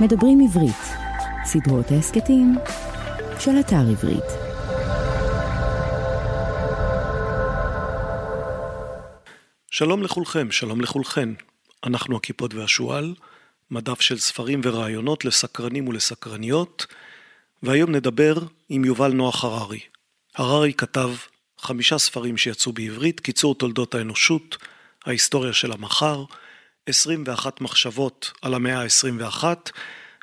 מדברים עברית, סדרות ההסכתים של אתר עברית. שלום לכולכם, שלום לכולכן. אנחנו הכיפות והשועל, מדף של ספרים ורעיונות לסקרנים ולסקרניות, והיום נדבר עם יובל נוח הררי. הררי כתב חמישה ספרים שיצאו בעברית, קיצור תולדות האנושות, ההיסטוריה של המחר, 21 מחשבות על המאה ה-21,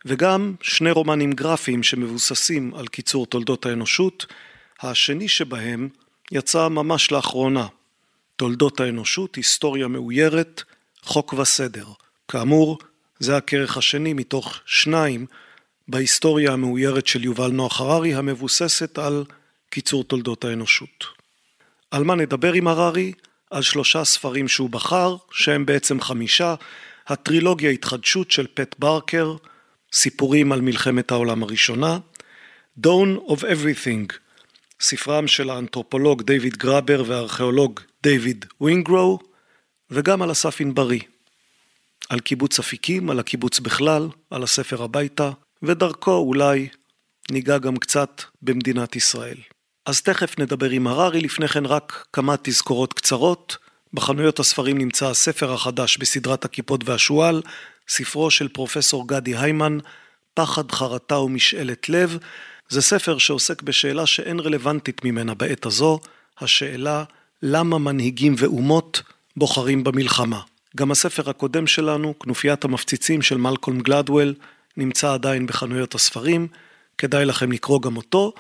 וגם שני רומנים גרפיים שמבוססים על קיצור תולדות האנושות, השני שבהם יצא ממש לאחרונה, תולדות האנושות, היסטוריה מאוירת, חוק וסדר. כאמור, זה הכרך השני מתוך שניים בהיסטוריה המאוירת של יובל נוח הררי המבוססת על קיצור תולדות האנושות. על מה נדבר עם הררי? על שלושה ספרים שהוא בחר, שהם בעצם חמישה, הטרילוגיה התחדשות של פט ברקר, סיפורים על מלחמת העולם הראשונה, Dawn of Everything, ספרם של האנתרופולוג דיוויד גראבר והארכיאולוג דיוויד ווינגרו, וגם על אסף ענברי. על קיבוץ אפיקים, על הקיבוץ בכלל, על הספר הביתה, ודרכו אולי ניגע גם קצת במדינת ישראל. אז תכף נדבר עם הררי, לפני כן רק כמה תזכורות קצרות. בחנויות הספרים נמצא הספר החדש בסדרת הכיפות והשועל, ספרו של פרופסור גדי היימן, פחד, חרטה ומשאלת לב. זה ספר שעוסק בשאלה שאין רלוונטית ממנה בעת הזו, השאלה למה מנהיגים ואומות בוחרים במלחמה. גם הספר הקודם שלנו, כנופיית המפציצים של מלקולם גלדוול, נמצא עדיין בחנויות הספרים, כדאי לכם לקרוא גם אותו,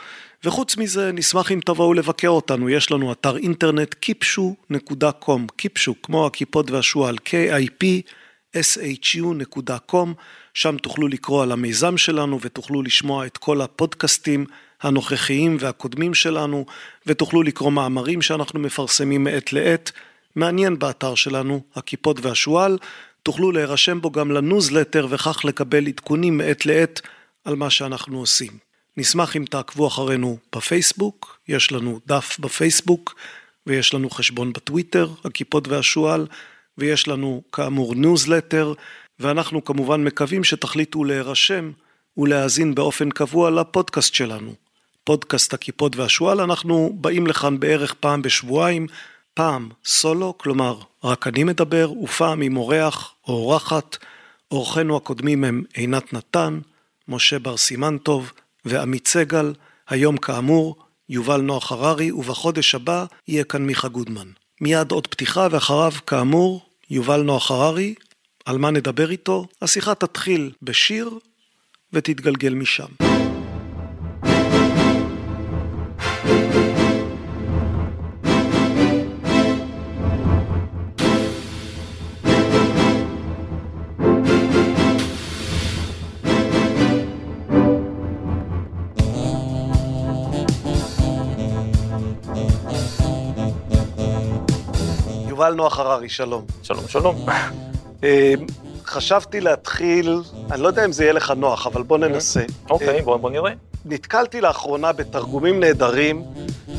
וחוץ מזה נשמח אם תבואו לבקר אותנו, יש לנו אתר אינטרנט kipshu.com, קיפשו כמו הכיפות והשועל, k-i-p-s-h-u.com, שם תוכלו לקרוא על המיזם שלנו ותוכלו לשמוע את כל הפודקאסטים הנוכחיים והקודמים שלנו, ותוכלו לקרוא מאמרים שאנחנו מפרסמים מעת לעת. מעניין באתר שלנו, הכיפות והשועל, תוכלו להירשם בו גם לניוזלטר וכך לקבל עדכונים מעת לעת על מה שאנחנו עושים. נשמח אם תעקבו אחרינו בפייסבוק, יש לנו דף בפייסבוק ויש לנו חשבון בטוויטר, הכיפות והשועל, ויש לנו כאמור ניוזלטר, ואנחנו כמובן מקווים שתחליטו להירשם ולהאזין באופן קבוע לפודקאסט שלנו. פודקאסט הכיפות והשועל, אנחנו באים לכאן בערך פעם בשבועיים, פעם סולו, כלומר רק אני מדבר, ופעם עם אורח או אורחת. אורחינו הקודמים הם עינת נתן, משה בר סימן טוב ועמית סגל, היום כאמור יובל נוח הררי, ובחודש הבא יהיה כאן מיכה גודמן. מיד עוד פתיחה ואחריו כאמור יובל נוח הררי, על מה נדבר איתו? השיחה תתחיל בשיר ותתגלגל משם. יובל נוח הררי, שלום. שלום, שלום. אה, חשבתי להתחיל, אני לא יודע אם זה יהיה לך נוח, אבל בוא ננסה. אוקיי, אה, בוא בוא נראה. נתקלתי לאחרונה בתרגומים נהדרים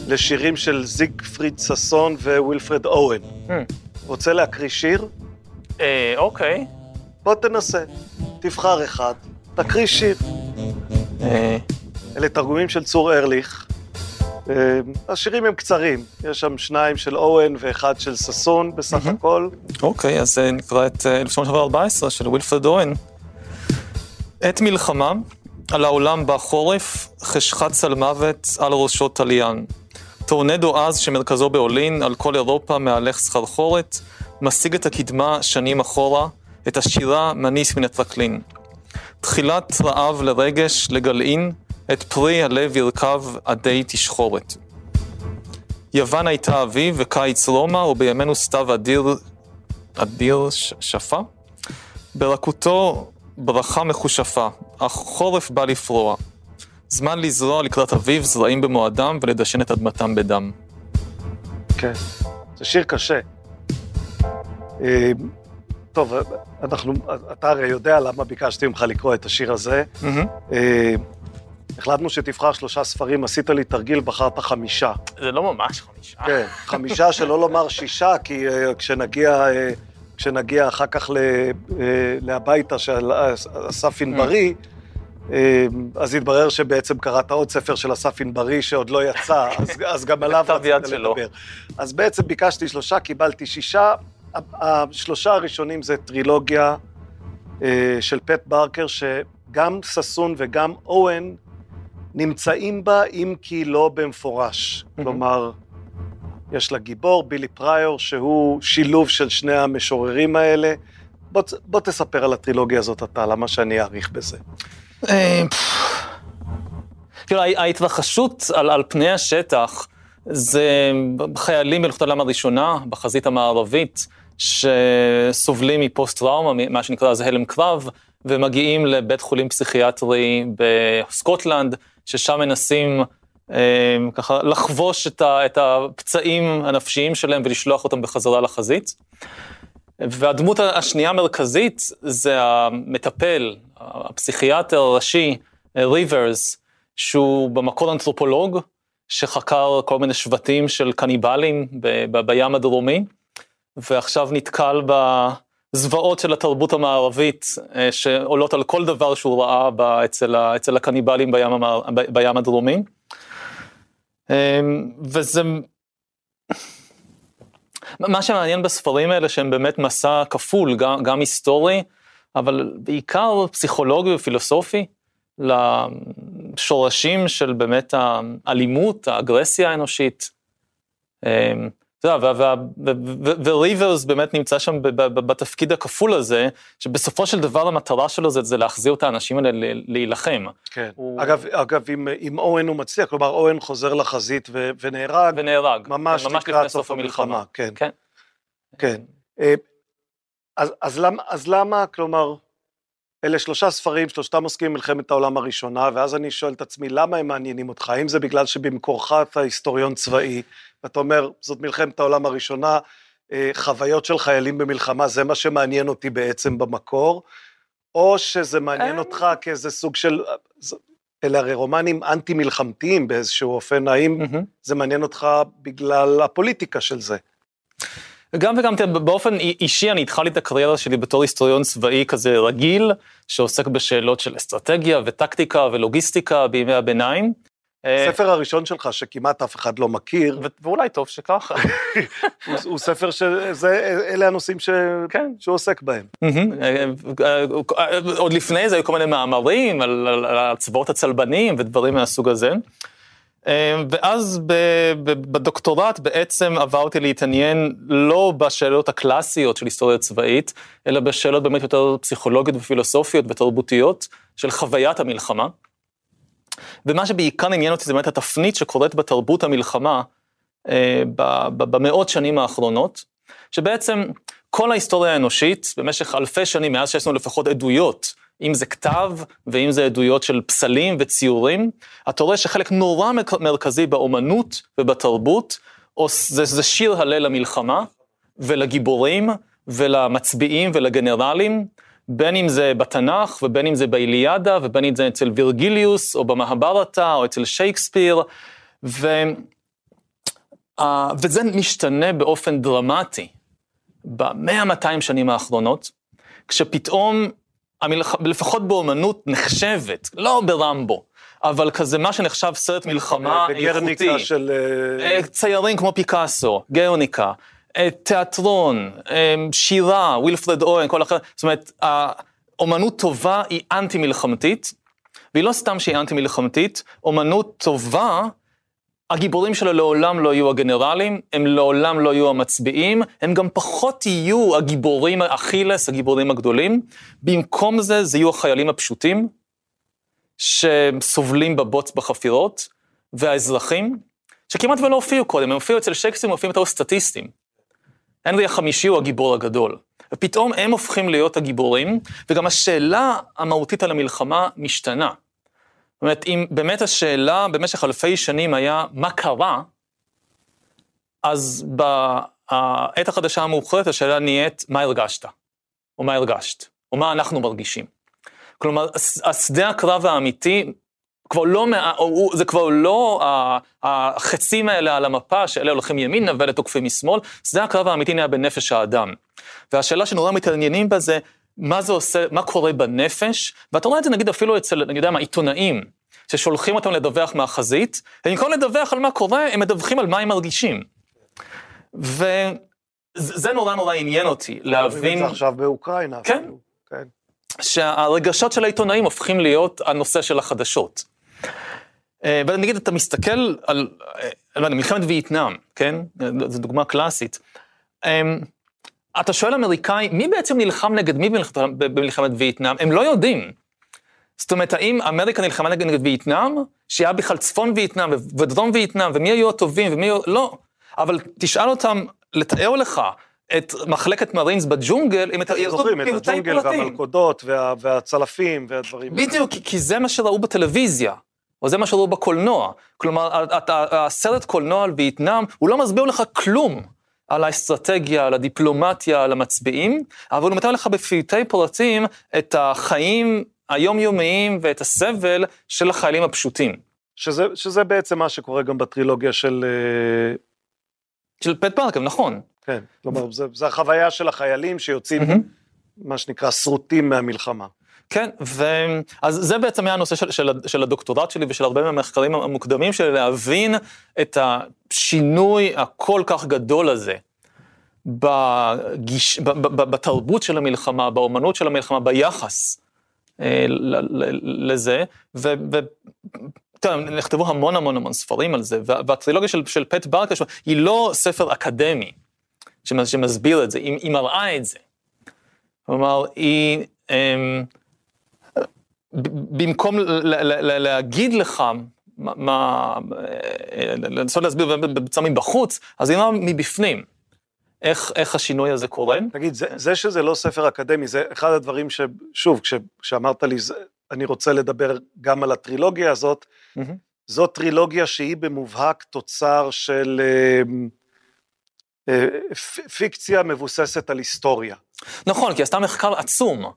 לשירים של זיגפריד ששון ווילפרד אוהן. Hmm. רוצה להקריא שיר? אה, אוקיי. בוא תנסה. תבחר אחד, תקריא שיר. אלה תרגומים של צור ארליך. אה, השירים הם קצרים, יש שם שניים של אוון ואחד של ששון בסך הכל. אוקיי, אז אה, נקרא את אה, 1914 של ווילפרד אוון. עת מלחמה, על העולם בא חורף, חשכת צלמוות על ראשו תליין. טורנדו עז שמרכזו בברלין, על כל אירופה מהלך סחרחורת, משיג את הקדמה שנים אחורה, את השירה מניס מן הטרקלין. תחילת רעב לרגש, לגלעין, את פרי הלב ירכב עדי תשחורת. יוון הייתה אביב וקיץ רומא, ובימינו סתיו אדיר, אדיר ש- שפה? ברכותו ברכה מחושפה, אך חורף בא לפרוע. זמן לזרוע לקראת אביב זרעים במועדם ולדשן את אדמתם בדם. כן. זה שיר קשה. אה, טוב, אנחנו, אתה הרי יודע למה ביקשתי ממך לקרוא את השיר הזה. אה, החלטנו שתבחר שלושה ספרים, עשית לי תרגיל, בחרת חמישה. זה לא ממש חמישה. כן, חמישה שלא לומר שישה, כי uh, כשנגיע uh, כשנגיע אחר כך ל, אה, להביתה של אסף ענברי, אה, אז התברר שבעצם קראת עוד ספר של אסף ענברי שעוד לא יצא, אז, אז גם עליו רצית לדבר. אז בעצם ביקשתי שלושה, קיבלתי שישה. השלושה הראשונים זה טרילוגיה של פט ברקר, שגם ששון וגם אוהן נמצאים בה, אם כי לא במפורש. כלומר, יש לה גיבור, בילי פריור, שהוא שילוב של שני המשוררים האלה. בוא, בוא תספר על הטרילוגיה הזאת אתה, למה שאני אאריך בזה. אה, כאילו, ההתרחשות על, על פני השטח זה חיילים במלחמת העולם הראשונה, בחזית המערבית, שסובלים מפוסט-טראומה, מה שנקרא אז הלם קרב, ומגיעים לבית חולים פסיכיאטרי בסקוטלנד, ששם מנסים אה, ככה לחבוש את, ה, את הפצעים הנפשיים שלהם ולשלוח אותם בחזרה לחזית. והדמות השנייה המרכזית זה המטפל, הפסיכיאטר הראשי, ריברס, שהוא במקור אנתרופולוג, שחקר כל מיני שבטים של קניבלים ב- ב- בים הדרומי, ועכשיו נתקל בזוועות של התרבות המערבית, אה, שעולות על כל דבר שהוא ראה אצל, ה- אצל הקניבלים בים, המער- בים הדרומי. אמ, וזה... מה שמעניין בספרים האלה שהם באמת מסע כפול, גם, גם היסטורי, אבל בעיקר פסיכולוגי ופילוסופי, לשורשים של באמת האלימות, האגרסיה האנושית. אתה יודע, וריברס באמת נמצא שם בתפקיד הכפול הזה, שבסופו של דבר המטרה שלו זה, זה להחזיר את האנשים האלה להילחם. כן. הוא... אגב, אגב עם, עם אוהן הוא מצליח, כלומר אוהן חוזר לחזית ו, ונהרג. ונהרג. ממש, ממש לקראת סוף המלחמה. המלחמה. כן. כן. כן. אה, אז, אז, למה, אז למה, כלומר, אלה שלושה ספרים, שלושתם עוסקים במלחמת העולם הראשונה, ואז אני שואל את עצמי, למה הם מעניינים אותך? האם זה בגלל שבמקורך אתה היסטוריון צבאי, ואתה אומר, זאת מלחמת העולם הראשונה, אה, חוויות של חיילים במלחמה, זה מה שמעניין אותי בעצם במקור, או שזה מעניין אה. אותך כאיזה סוג של... אלה הרי רומנים אנטי-מלחמתיים באיזשהו אופן, האם זה מעניין אותך בגלל הפוליטיקה של זה? גם וגם, תראה, באופן אישי אני התחלתי את הקריירה שלי בתור היסטוריון צבאי כזה רגיל, שעוסק בשאלות של אסטרטגיה וטקטיקה ולוגיסטיקה בימי הביניים. הספר הראשון שלך, שכמעט אף אחד לא מכיר. ואולי טוב שככה. הוא, ספר שאלה הנושאים ש... כן. שהוא עוסק בהם. עוד לפני זה היו כל מיני מאמרים על, הצבאות הצלבנים ודברים מהסוג הזה. ואז בדוקטורט בעצם עברתי להתעניין לא בשאלות הקלאסיות של היסטוריה צבאית, אלא בשאלות באמת יותר פסיכולוגיות ופילוסופיות ותרבותיות של חוויית המלחמה. ומה שבעיקר עניין אותי זה באמת התפנית שקורית בתרבות המלחמה אה, במאות שנים האחרונות, שבעצם כל ההיסטוריה האנושית במשך אלפי שנים, מאז שיש לנו לפחות עדויות אם זה כתב ואם זה עדויות של פסלים וציורים, אתה רואה שחלק נורא מרכזי באומנות ובתרבות, זה, זה שיר הלל למלחמה ולגיבורים ולמצביעים ולגנרלים, בין אם זה בתנ"ך ובין אם זה באיליאדה ובין אם זה אצל וירגיליוס או במהברתה או אצל שייקספיר, ו... וזה משתנה באופן דרמטי במאה, 200 שנים האחרונות, כשפתאום המלח... לפחות באומנות נחשבת, לא ברמבו, אבל כזה מה שנחשב סרט מלחמה איכותי. של... אה, אה, ציירים כמו פיקאסו, גרניקה, תיאטרון, שירה, ווילפרד אוהן, כל אחר, זאת אומרת, אומנות טובה היא אנטי מלחמתית, והיא לא סתם שהיא אנטי מלחמתית, אומנות טובה הגיבורים שלו לעולם לא יהיו הגנרלים, הם לעולם לא יהיו המצביעים, הם גם פחות יהיו הגיבורים, אכילס, הגיבורים הגדולים. במקום זה, זה יהיו החיילים הפשוטים, שסובלים בבוץ בחפירות, והאזרחים, שכמעט ולא הופיעו קודם, הם הופיעו אצל שייקספיר, הם מופיעים יותר סטטיסטים. הנרי החמישי הוא הגיבור הגדול. ופתאום הם הופכים להיות הגיבורים, וגם השאלה המהותית על המלחמה משתנה. זאת אומרת, אם באמת השאלה במשך אלפי שנים היה מה קרה, אז בעת החדשה המאוחרת השאלה נהיית מה הרגשת, או מה הרגשת, או מה אנחנו מרגישים. כלומר, השדה הקרב האמיתי כבר לא, זה כבר לא החצים האלה על המפה, שאלה הולכים ימינה ואלה תוקפים משמאל, זה הקרב האמיתי נהיה בנפש האדם. והשאלה שנורא מתעניינים בה זה, מה זה עושה, מה קורה בנפש, ואתה רואה את זה נגיד אפילו אצל, אני יודע מה, עיתונאים, ששולחים אותם לדווח מהחזית, ובמקום לדווח על מה קורה, הם מדווחים על מה הם מרגישים. וזה נורא נורא עניין אותי, להבין... זה עכשיו באוקראינה. כן. כן. שהרגשות של העיתונאים הופכים להיות הנושא של החדשות. אה, ונגיד, אתה מסתכל על, אה, לא יודע, מלחמת וייטנאם, כן? זו דוגמה קלאסית. אמ, אתה שואל אמריקאי, מי בעצם נלחם נגד מי במלחמת וייטנאם? הם לא יודעים. זאת אומרת, האם אמריקה נלחמה נגד, נגד וייטנאם, שהיה בכלל צפון וייטנאם ודרום וייטנאם, ומי היו הטובים ומי היו... לא. אבל תשאל אותם לתאר לך את מחלקת מרינס בג'ונגל, אם אתה זוכרים, את הג'ונגל והמלכודות וה, והצלפים והדברים. בדיוק, כי זה מה שראו בטלוויזיה. או זה מה שראו בקולנוע. כלומר, הסרט קולנוע על וייטנאם, הוא לא מסביר לך כלום על האסטרטגיה, על הדיפלומטיה, על המצביעים, אבל הוא מתאר לך בפרטי פרטים את החיים היומיומיים ואת הסבל של החיילים הפשוטים. שזה, שזה בעצם מה שקורה גם בטרילוגיה של... אה, של פט פארקר, נכון. כן, כלומר, זה, זה החוויה של החיילים שיוצאים, mm-hmm. מה שנקרא, שרוטים מהמלחמה. כן, ואז זה בעצם היה הנושא של, של, של הדוקטורט שלי ושל הרבה מהמחקרים המוקדמים שלי, להבין את השינוי הכל כך גדול הזה בגיש, ב, ב, ב, בתרבות של המלחמה, באומנות של המלחמה, ביחס אה, לזה, ו... ו טוב, נכתבו המון המון המון ספרים על זה, והטרילוגיה של, של פט ברקר היא לא ספר אקדמי שמסביר את זה, היא, היא מראה את זה. כלומר, היא, אמ, במקום להגיד לך מה, לנסות להסביר בצורה מבחוץ, אז היא אמרה מבפנים. איך, איך השינוי הזה קורה? תגיד, זה, זה שזה לא ספר אקדמי, זה אחד הדברים ששוב, כשאמרת לי, אני רוצה לדבר גם על הטרילוגיה הזאת, mm-hmm. זו טרילוגיה שהיא במובהק תוצר של אה, אה, פיקציה מבוססת על היסטוריה. נכון, כי עשתה מחקר עצום.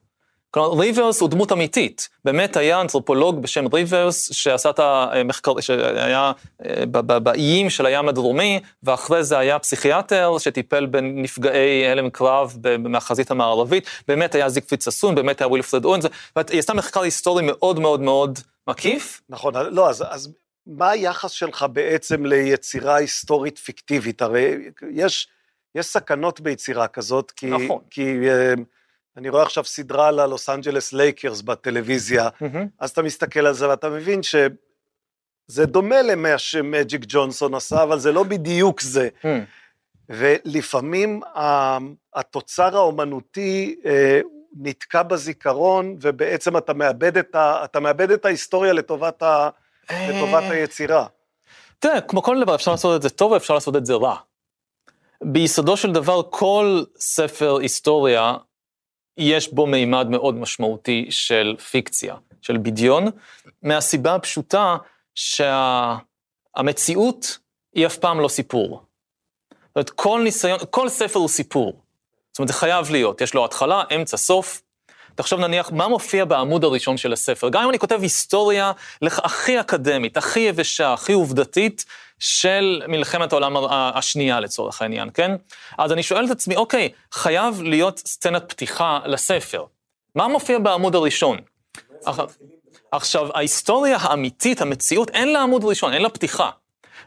כלומר, ריברס הוא דמות אמיתית. באמת היה אנתרופולוג בשם ריברס, שעשה את המחקר, שהיה אה, באיים של הים הדרומי, ואחרי זה היה פסיכיאטר שטיפל בנפגעי הלם קרב מהחזית המערבית. באמת היה זיגפריד ששון, באמת היה ווילפרד אוון, והיא עשתה מחקר היסטורי מאוד מאוד מאוד מקיף. נכון, לא, אז, אז מה היחס שלך בעצם ליצירה היסטורית פיקטיבית? הרי יש, יש סכנות ביצירה כזאת, כי... נכון. כי, אה, אני רואה עכשיו סדרה על הלוס אנג'לס לייקרס בטלוויזיה, mm-hmm. אז אתה מסתכל על זה ואתה מבין שזה דומה למה שמג'יק ג'ונסון עשה, אבל זה לא בדיוק זה. Mm. ולפעמים התוצר האומנותי אה, נתקע בזיכרון, ובעצם אתה מאבד את, ה, אתה מאבד את ההיסטוריה לטובת, ה, לטובת אה. היצירה. תראה, כמו כל דבר, אפשר לעשות את זה טוב ואפשר לעשות את זה רע. ביסודו של דבר, כל ספר היסטוריה יש בו מימד מאוד משמעותי של פיקציה, של בדיון, מהסיבה הפשוטה שהמציאות שה... היא אף פעם לא סיפור. זאת אומרת, כל ניסיון, כל ספר הוא סיפור. זאת אומרת, זה חייב להיות, יש לו התחלה, אמצע, סוף. תחשוב נניח, מה מופיע בעמוד הראשון של הספר? גם אם אני כותב היסטוריה הכי אקדמית, הכי יבשה, הכי עובדתית, של מלחמת העולם השנייה לצורך העניין, כן? אז אני שואל את עצמי, אוקיי, חייב להיות סצנת פתיחה לספר. מה מופיע בעמוד הראשון? עכשיו, ההיסטוריה האמיתית, המציאות, אין לה עמוד ראשון, אין לה פתיחה.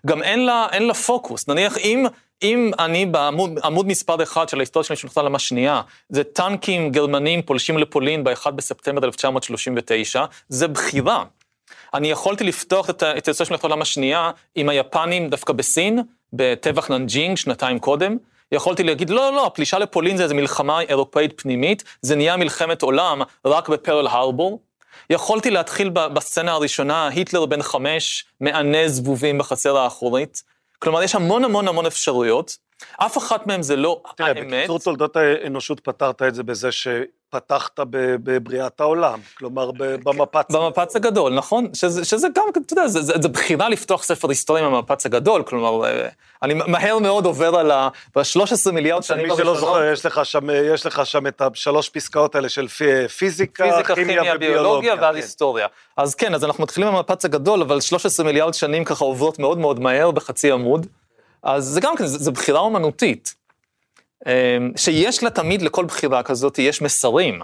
גם אין לה, אין לה פוקוס. נניח אם, אם אני בעמוד מספר אחד של ההיסטוריה של מלחמת העולם השנייה, זה טנקים גרמנים פולשים לפולין ב-1 בספטמבר 1939, זה בחירה. אני יכולתי לפתוח את היוצא של מלחמת העולם השנייה עם היפנים דווקא בסין, בטבח ננג'ינג שנתיים קודם. יכולתי להגיד, לא, לא, הפלישה לפולין זה איזו מלחמה אירופאית פנימית, זה נהיה מלחמת עולם רק בפרל הרבור. יכולתי להתחיל בסצנה הראשונה, היטלר בן חמש, מענה זבובים בחצר האחורית. כלומר, יש המון המון המון אפשרויות, אף אחת מהן זה לא תראה, האמת. תראה, בקיצור תולדות האנושות פתרת את זה בזה ש... פתחת בבריאת העולם, כלומר ב- במפץ. במפץ הגדול, נכון? שזה, שזה גם, אתה יודע, זה, זה, זה בחירה לפתוח ספר היסטוריה במפץ הגדול, כלומר, אה, אני מהר מאוד עובר על ה-13 מיליארד שנים מי שלא זוכר, יש לך שם, יש לך שם את השלוש פסקאות האלה של פי- פיזיקה, פיזיקה, כימיה כימיה, ביולוגיה וביולוגיה. ואז כן. היסטוריה. אז כן, אז אנחנו מתחילים במפץ הגדול, אבל 13 מיליארד שנים ככה עוברות מאוד מאוד מהר בחצי עמוד. אז זה גם כן, זה, זה בחירה אומנותית. אמ, שיש לה תמיד, לכל בחירה כזאת, יש מסרים.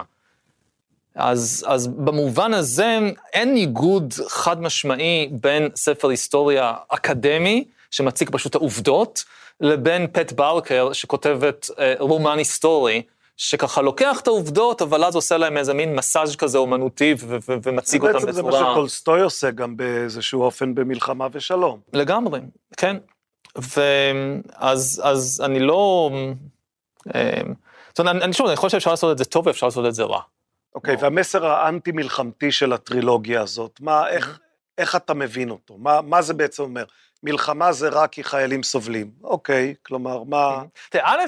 אז, אז במובן הזה אין ניגוד חד משמעי בין ספר היסטוריה אקדמי, שמציג פשוט העובדות, לבין פט ברקר, שכותבת אה, רומן היסטורי, שככה לוקח את העובדות, אבל אז עושה להם איזה מין מסאז' כזה אומנותי, ו- ו- ומציג אותם בעצם זה מה בצורה... שטולסטוי עושה גם באיזשהו אופן במלחמה ושלום. לגמרי, כן. ואז אז אני לא... אה, זאת אומרת, אני, שוב, אני חושב שאפשר לעשות את זה טוב ואפשר לעשות את זה רע. אוקיי, והמסר האנטי-מלחמתי של הטרילוגיה הזאת, מה, איך, איך אתה מבין אותו? מה, מה זה בעצם אומר? מלחמה זה רק כי חיילים סובלים. אוקיי, כלומר, מה... תראה, א',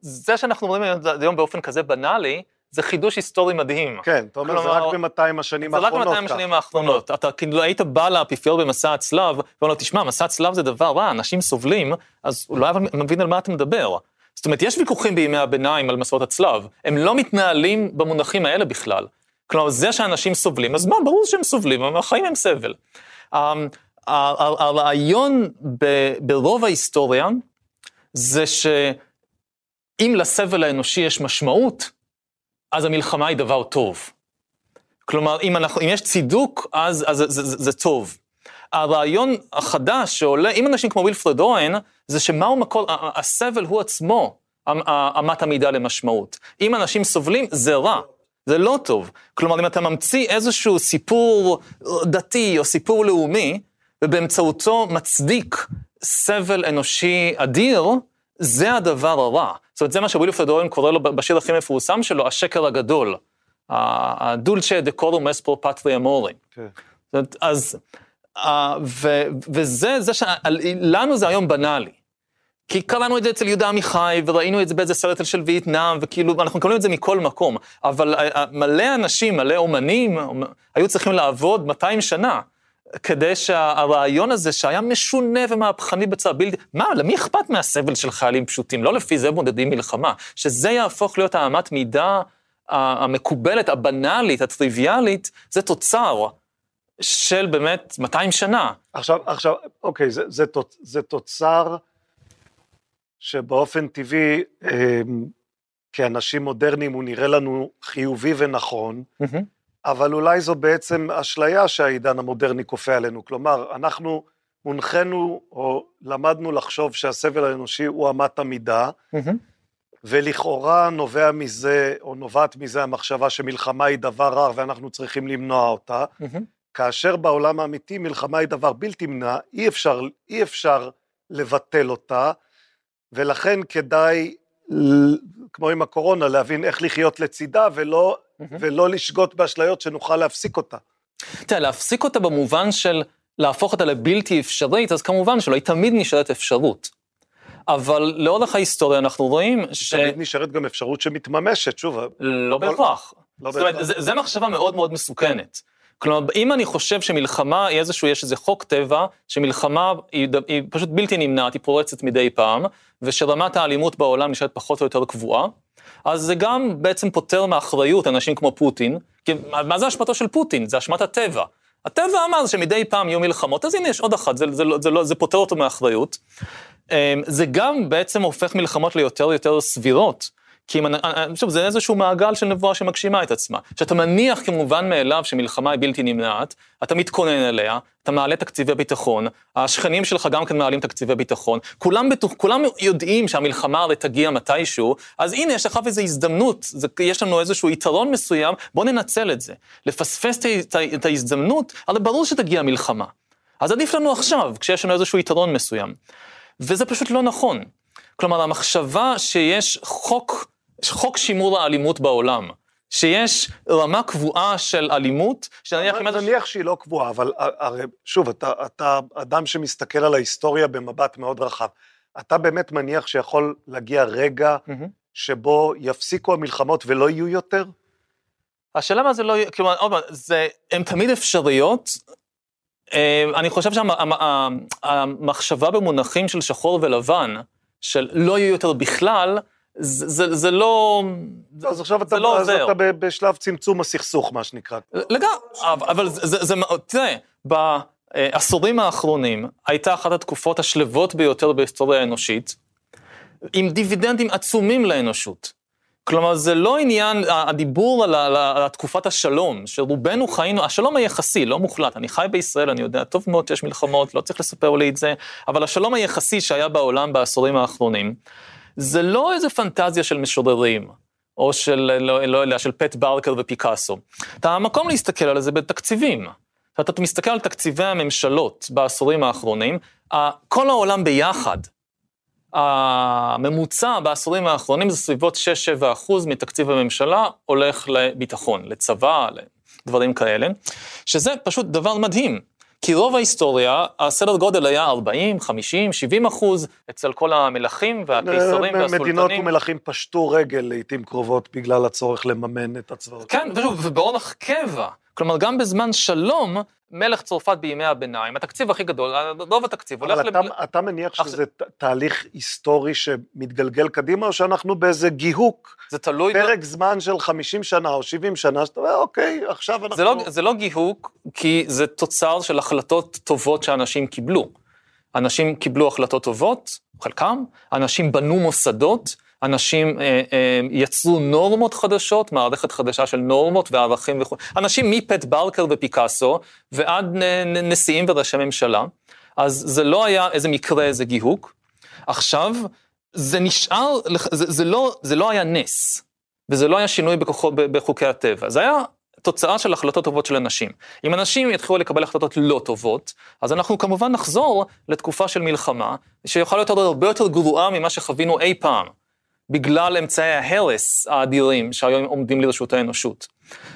זה שאנחנו אומרים היום באופן כזה בנאלי, זה חידוש היסטורי מדהים. כן, אתה אומר, זה רק ב-200 השנים זה רק האחרונות. 200 ככה. השנים האחרונות. אתה כאילו היית בא לאפיפיור במסע הצלב, ואומר לו, תשמע, מסע הצלב זה דבר רע, אנשים סובלים, אז הוא לא היה מבין על מה אתה מדבר. זאת אומרת, יש ויכוחים בימי הביניים על מסעות הצלב, הם לא מתנהלים במונחים האלה בכלל. כלומר, זה שאנשים סובלים, אז מה, ברור שהם סובלים, החיים הם סבל. אמ, הרעיון ברוב ההיסטוריה, זה שאם לסבל האנושי יש משמעות, אז המלחמה היא דבר טוב. כלומר, אם, אנחנו, אם יש צידוק, אז, אז זה, זה, זה טוב. הרעיון החדש שעולה, עם אנשים כמו וילפרד אוהן, זה שמהו מקור, הסבל הוא עצמו אמ- אמת המידה למשמעות. אם אנשים סובלים, זה רע, זה לא טוב. כלומר, אם אתה ממציא איזשהו סיפור דתי או סיפור לאומי, ובאמצעותו מצדיק סבל אנושי אדיר, זה הדבר הרע. זאת אומרת, זה מה שווילפרד אוהן קורא לו בשיר הכי מפורסם שלו, השקר הגדול. הדולצ'ה דקורום אספור פטרי אמורי. אז, ו, וזה, זה ש... לנו זה היום בנאלי. כי קראנו את זה אצל יהודה עמיחי, וראינו את זה באיזה סרט של וייטנאם, וכאילו, אנחנו מקבלים את זה מכל מקום. אבל מלא אנשים, מלא אומנים, היו צריכים לעבוד 200 שנה. כדי שהרעיון הזה, שהיה משונה ומהפכני בצורה בלתי... מה, למי אכפת מהסבל של חיילים פשוטים? לא לפי זה מודדים מלחמה. שזה יהפוך להיות האמת מידה המקובלת, הבנאלית, הטריוויאלית, זה תוצר של באמת 200 שנה. עכשיו, עכשיו, אוקיי, זה, זה, תוצ- זה תוצר שבאופן טבעי, אה, כאנשים מודרניים, הוא נראה לנו חיובי ונכון, אבל אולי זו בעצם אשליה שהעידן המודרני כופה עלינו. כלומר, אנחנו הונחנו או למדנו לחשוב שהסבל האנושי הוא אמת המידה, ולכאורה נובע מזה, או נובעת מזה המחשבה שמלחמה היא דבר רע ואנחנו צריכים למנוע אותה, כאשר בעולם האמיתי מלחמה היא דבר בלתי נמנע, אי אפשר, אי אפשר לבטל אותה, ולכן כדאי, כמו עם הקורונה, להבין איך לחיות לצידה ולא, ולא לשגות באשליות שנוכל להפסיק אותה. תראה, להפסיק אותה במובן של להפוך אותה לבלתי אפשרית, אז כמובן שלא, היא תמיד נשארת אפשרות. אבל לאורך ההיסטוריה אנחנו רואים ש... תמיד נשארת גם אפשרות שמתממשת, שוב, לא בהכרח. לא זאת אומרת, זה מחשבה מאוד מאוד מסוכנת. כלומר, אם אני חושב שמלחמה היא איזשהו, יש איזה חוק טבע, שמלחמה היא, היא פשוט בלתי נמנעת, היא פורצת מדי פעם, ושרמת האלימות בעולם נשארת פחות או יותר קבועה, אז זה גם בעצם פוטר מאחריות אנשים כמו פוטין, כי מה זה אשמתו של פוטין? זה אשמת הטבע. הטבע אמר שמדי פעם יהיו מלחמות, אז הנה יש עוד אחת, זה, זה, לא- זה, לא, זה פוטר אותו מאחריות. אמ, זה גם בעצם הופך מלחמות ליותר ויותר סבירות. כי אם, אני- שוב, זה איזשהו מעגל של נבואה שמגשימה את עצמה. שאתה מניח כמובן מאליו שמלחמה היא בלתי נמנעת, אתה מתכונן אליה, אתה מעלה תקציבי ביטחון, השכנים שלך גם כן מעלים תקציבי ביטחון, כולם, בטוח, כולם יודעים שהמלחמה הרי תגיע מתישהו, אז הנה, יש לך איזו הזדמנות, זה, יש לנו איזשהו יתרון מסוים, בוא ננצל את זה. לפספס את, את ההזדמנות, הרי ברור שתגיע מלחמה. אז עדיף לנו עכשיו, כשיש לנו איזשהו יתרון מסוים. וזה פשוט לא נכון. כלומר, המחשבה שיש חוק, חוק שימור האלימות בעולם, שיש רמה קבועה של אלימות, שנניח. נניח שהיא לא קבועה, אבל הרי שוב, אתה, אתה אדם שמסתכל על ההיסטוריה במבט מאוד רחב. אתה באמת מניח שיכול להגיע רגע מהמם. שבו יפסיקו המלחמות ולא יהיו יותר? השאלה מה זה לא יהיה, כלומר, עוד פעם, זה, הן תמיד אפשריות. אה, אני חושב שהמחשבה במונחים של שחור ולבן, של לא יהיו יותר בכלל, זה, זה, זה לא, אז עכשיו זה אתה, לא אז עוזר. אתה בשלב צמצום הסכסוך, מה שנקרא. לגמרי, אבל זה, זה, זה, תראה, בעשורים האחרונים הייתה אחת התקופות השלוות ביותר בהיסטוריה האנושית, עם דיבידנדים עצומים לאנושות. כלומר, זה לא עניין, הדיבור על, על, על תקופת השלום, שרובנו חיינו, השלום היחסי, לא מוחלט, אני חי בישראל, אני יודע טוב מאוד שיש מלחמות, לא צריך לספר לי את זה, אבל השלום היחסי שהיה בעולם בעשורים האחרונים, זה לא איזה פנטזיה של משוררים, או של, לא, לא יודע, של פט ברקר ופיקאסו. אתה המקום להסתכל על זה בתקציבים. אתה מסתכל על תקציבי הממשלות בעשורים האחרונים, כל העולם ביחד, הממוצע בעשורים האחרונים זה סביבות 6-7 אחוז מתקציב הממשלה הולך לביטחון, לצבא, לדברים כאלה, שזה פשוט דבר מדהים. כי רוב ההיסטוריה, הסדר גודל היה 40, 50, 70 אחוז אצל כל המלכים והקיסרים אה, מדינות והסולטנים. ומלכים פשטו רגל לעיתים קרובות בגלל הצורך לממן את הצבאות. כן, ושוב, ובאורח קבע. כלומר, גם בזמן שלום, מלך צרפת בימי הביניים, התקציב הכי גדול, רוב התקציב הולך אבל לב- אתה, אתה מניח עכשיו- שזה תהליך היסטורי שמתגלגל קדימה, או שאנחנו באיזה גיהוק, זה תלוי... פרק זמן של 50 שנה או 70 שנה, שאתה אומר, אוקיי, עכשיו אנחנו... זה לא, זה לא גיהוק, כי זה תוצר של החלטות טובות שאנשים קיבלו. אנשים קיבלו החלטות טובות, חלקם, אנשים בנו מוסדות, אנשים אה, אה, יצרו נורמות חדשות, מערכת חדשה של נורמות וערכים וכו'. אנשים מפט ברקר ופיקאסו ועד נשיאים וראשי ממשלה. אז זה לא היה איזה מקרה, איזה גיהוק. עכשיו, זה נשאר, זה, זה, לא, זה לא היה נס, וזה לא היה שינוי בכוחו, בחוקי הטבע. זה היה תוצאה של החלטות טובות של אנשים. אם אנשים יתחילו לקבל החלטות לא טובות, אז אנחנו כמובן נחזור לתקופה של מלחמה, שיכולה להיות הרבה יותר גרועה ממה שחווינו אי פעם, בגלל אמצעי ההרס האדירים שהיום עומדים לרשות האנושות.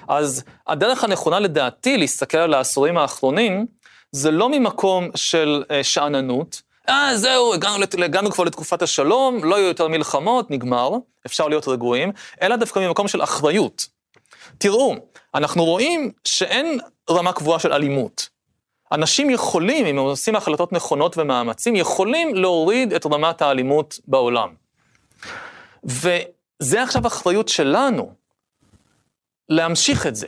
אז הדרך הנכונה לדעתי להסתכל על העשורים האחרונים, זה לא ממקום של אה, שאננות, אה, זהו, הגענו, הגענו כבר לתקופת השלום, לא יהיו יותר מלחמות, נגמר, אפשר להיות רגועים, אלא דווקא ממקום של אחריות. תראו, אנחנו רואים שאין רמה קבועה של אלימות. אנשים יכולים, אם הם עושים החלטות נכונות ומאמצים, יכולים להוריד את רמת האלימות בעולם. וזה עכשיו אחריות שלנו, להמשיך את זה.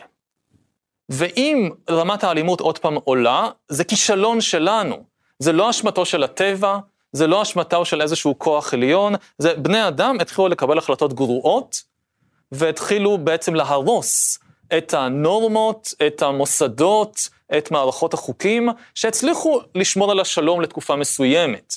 ואם רמת האלימות עוד פעם עולה, זה כישלון שלנו. זה לא אשמתו של הטבע, זה לא אשמתו של איזשהו כוח עליון, זה בני אדם התחילו לקבל החלטות גרועות, והתחילו בעצם להרוס את הנורמות, את המוסדות, את מערכות החוקים, שהצליחו לשמור על השלום לתקופה מסוימת.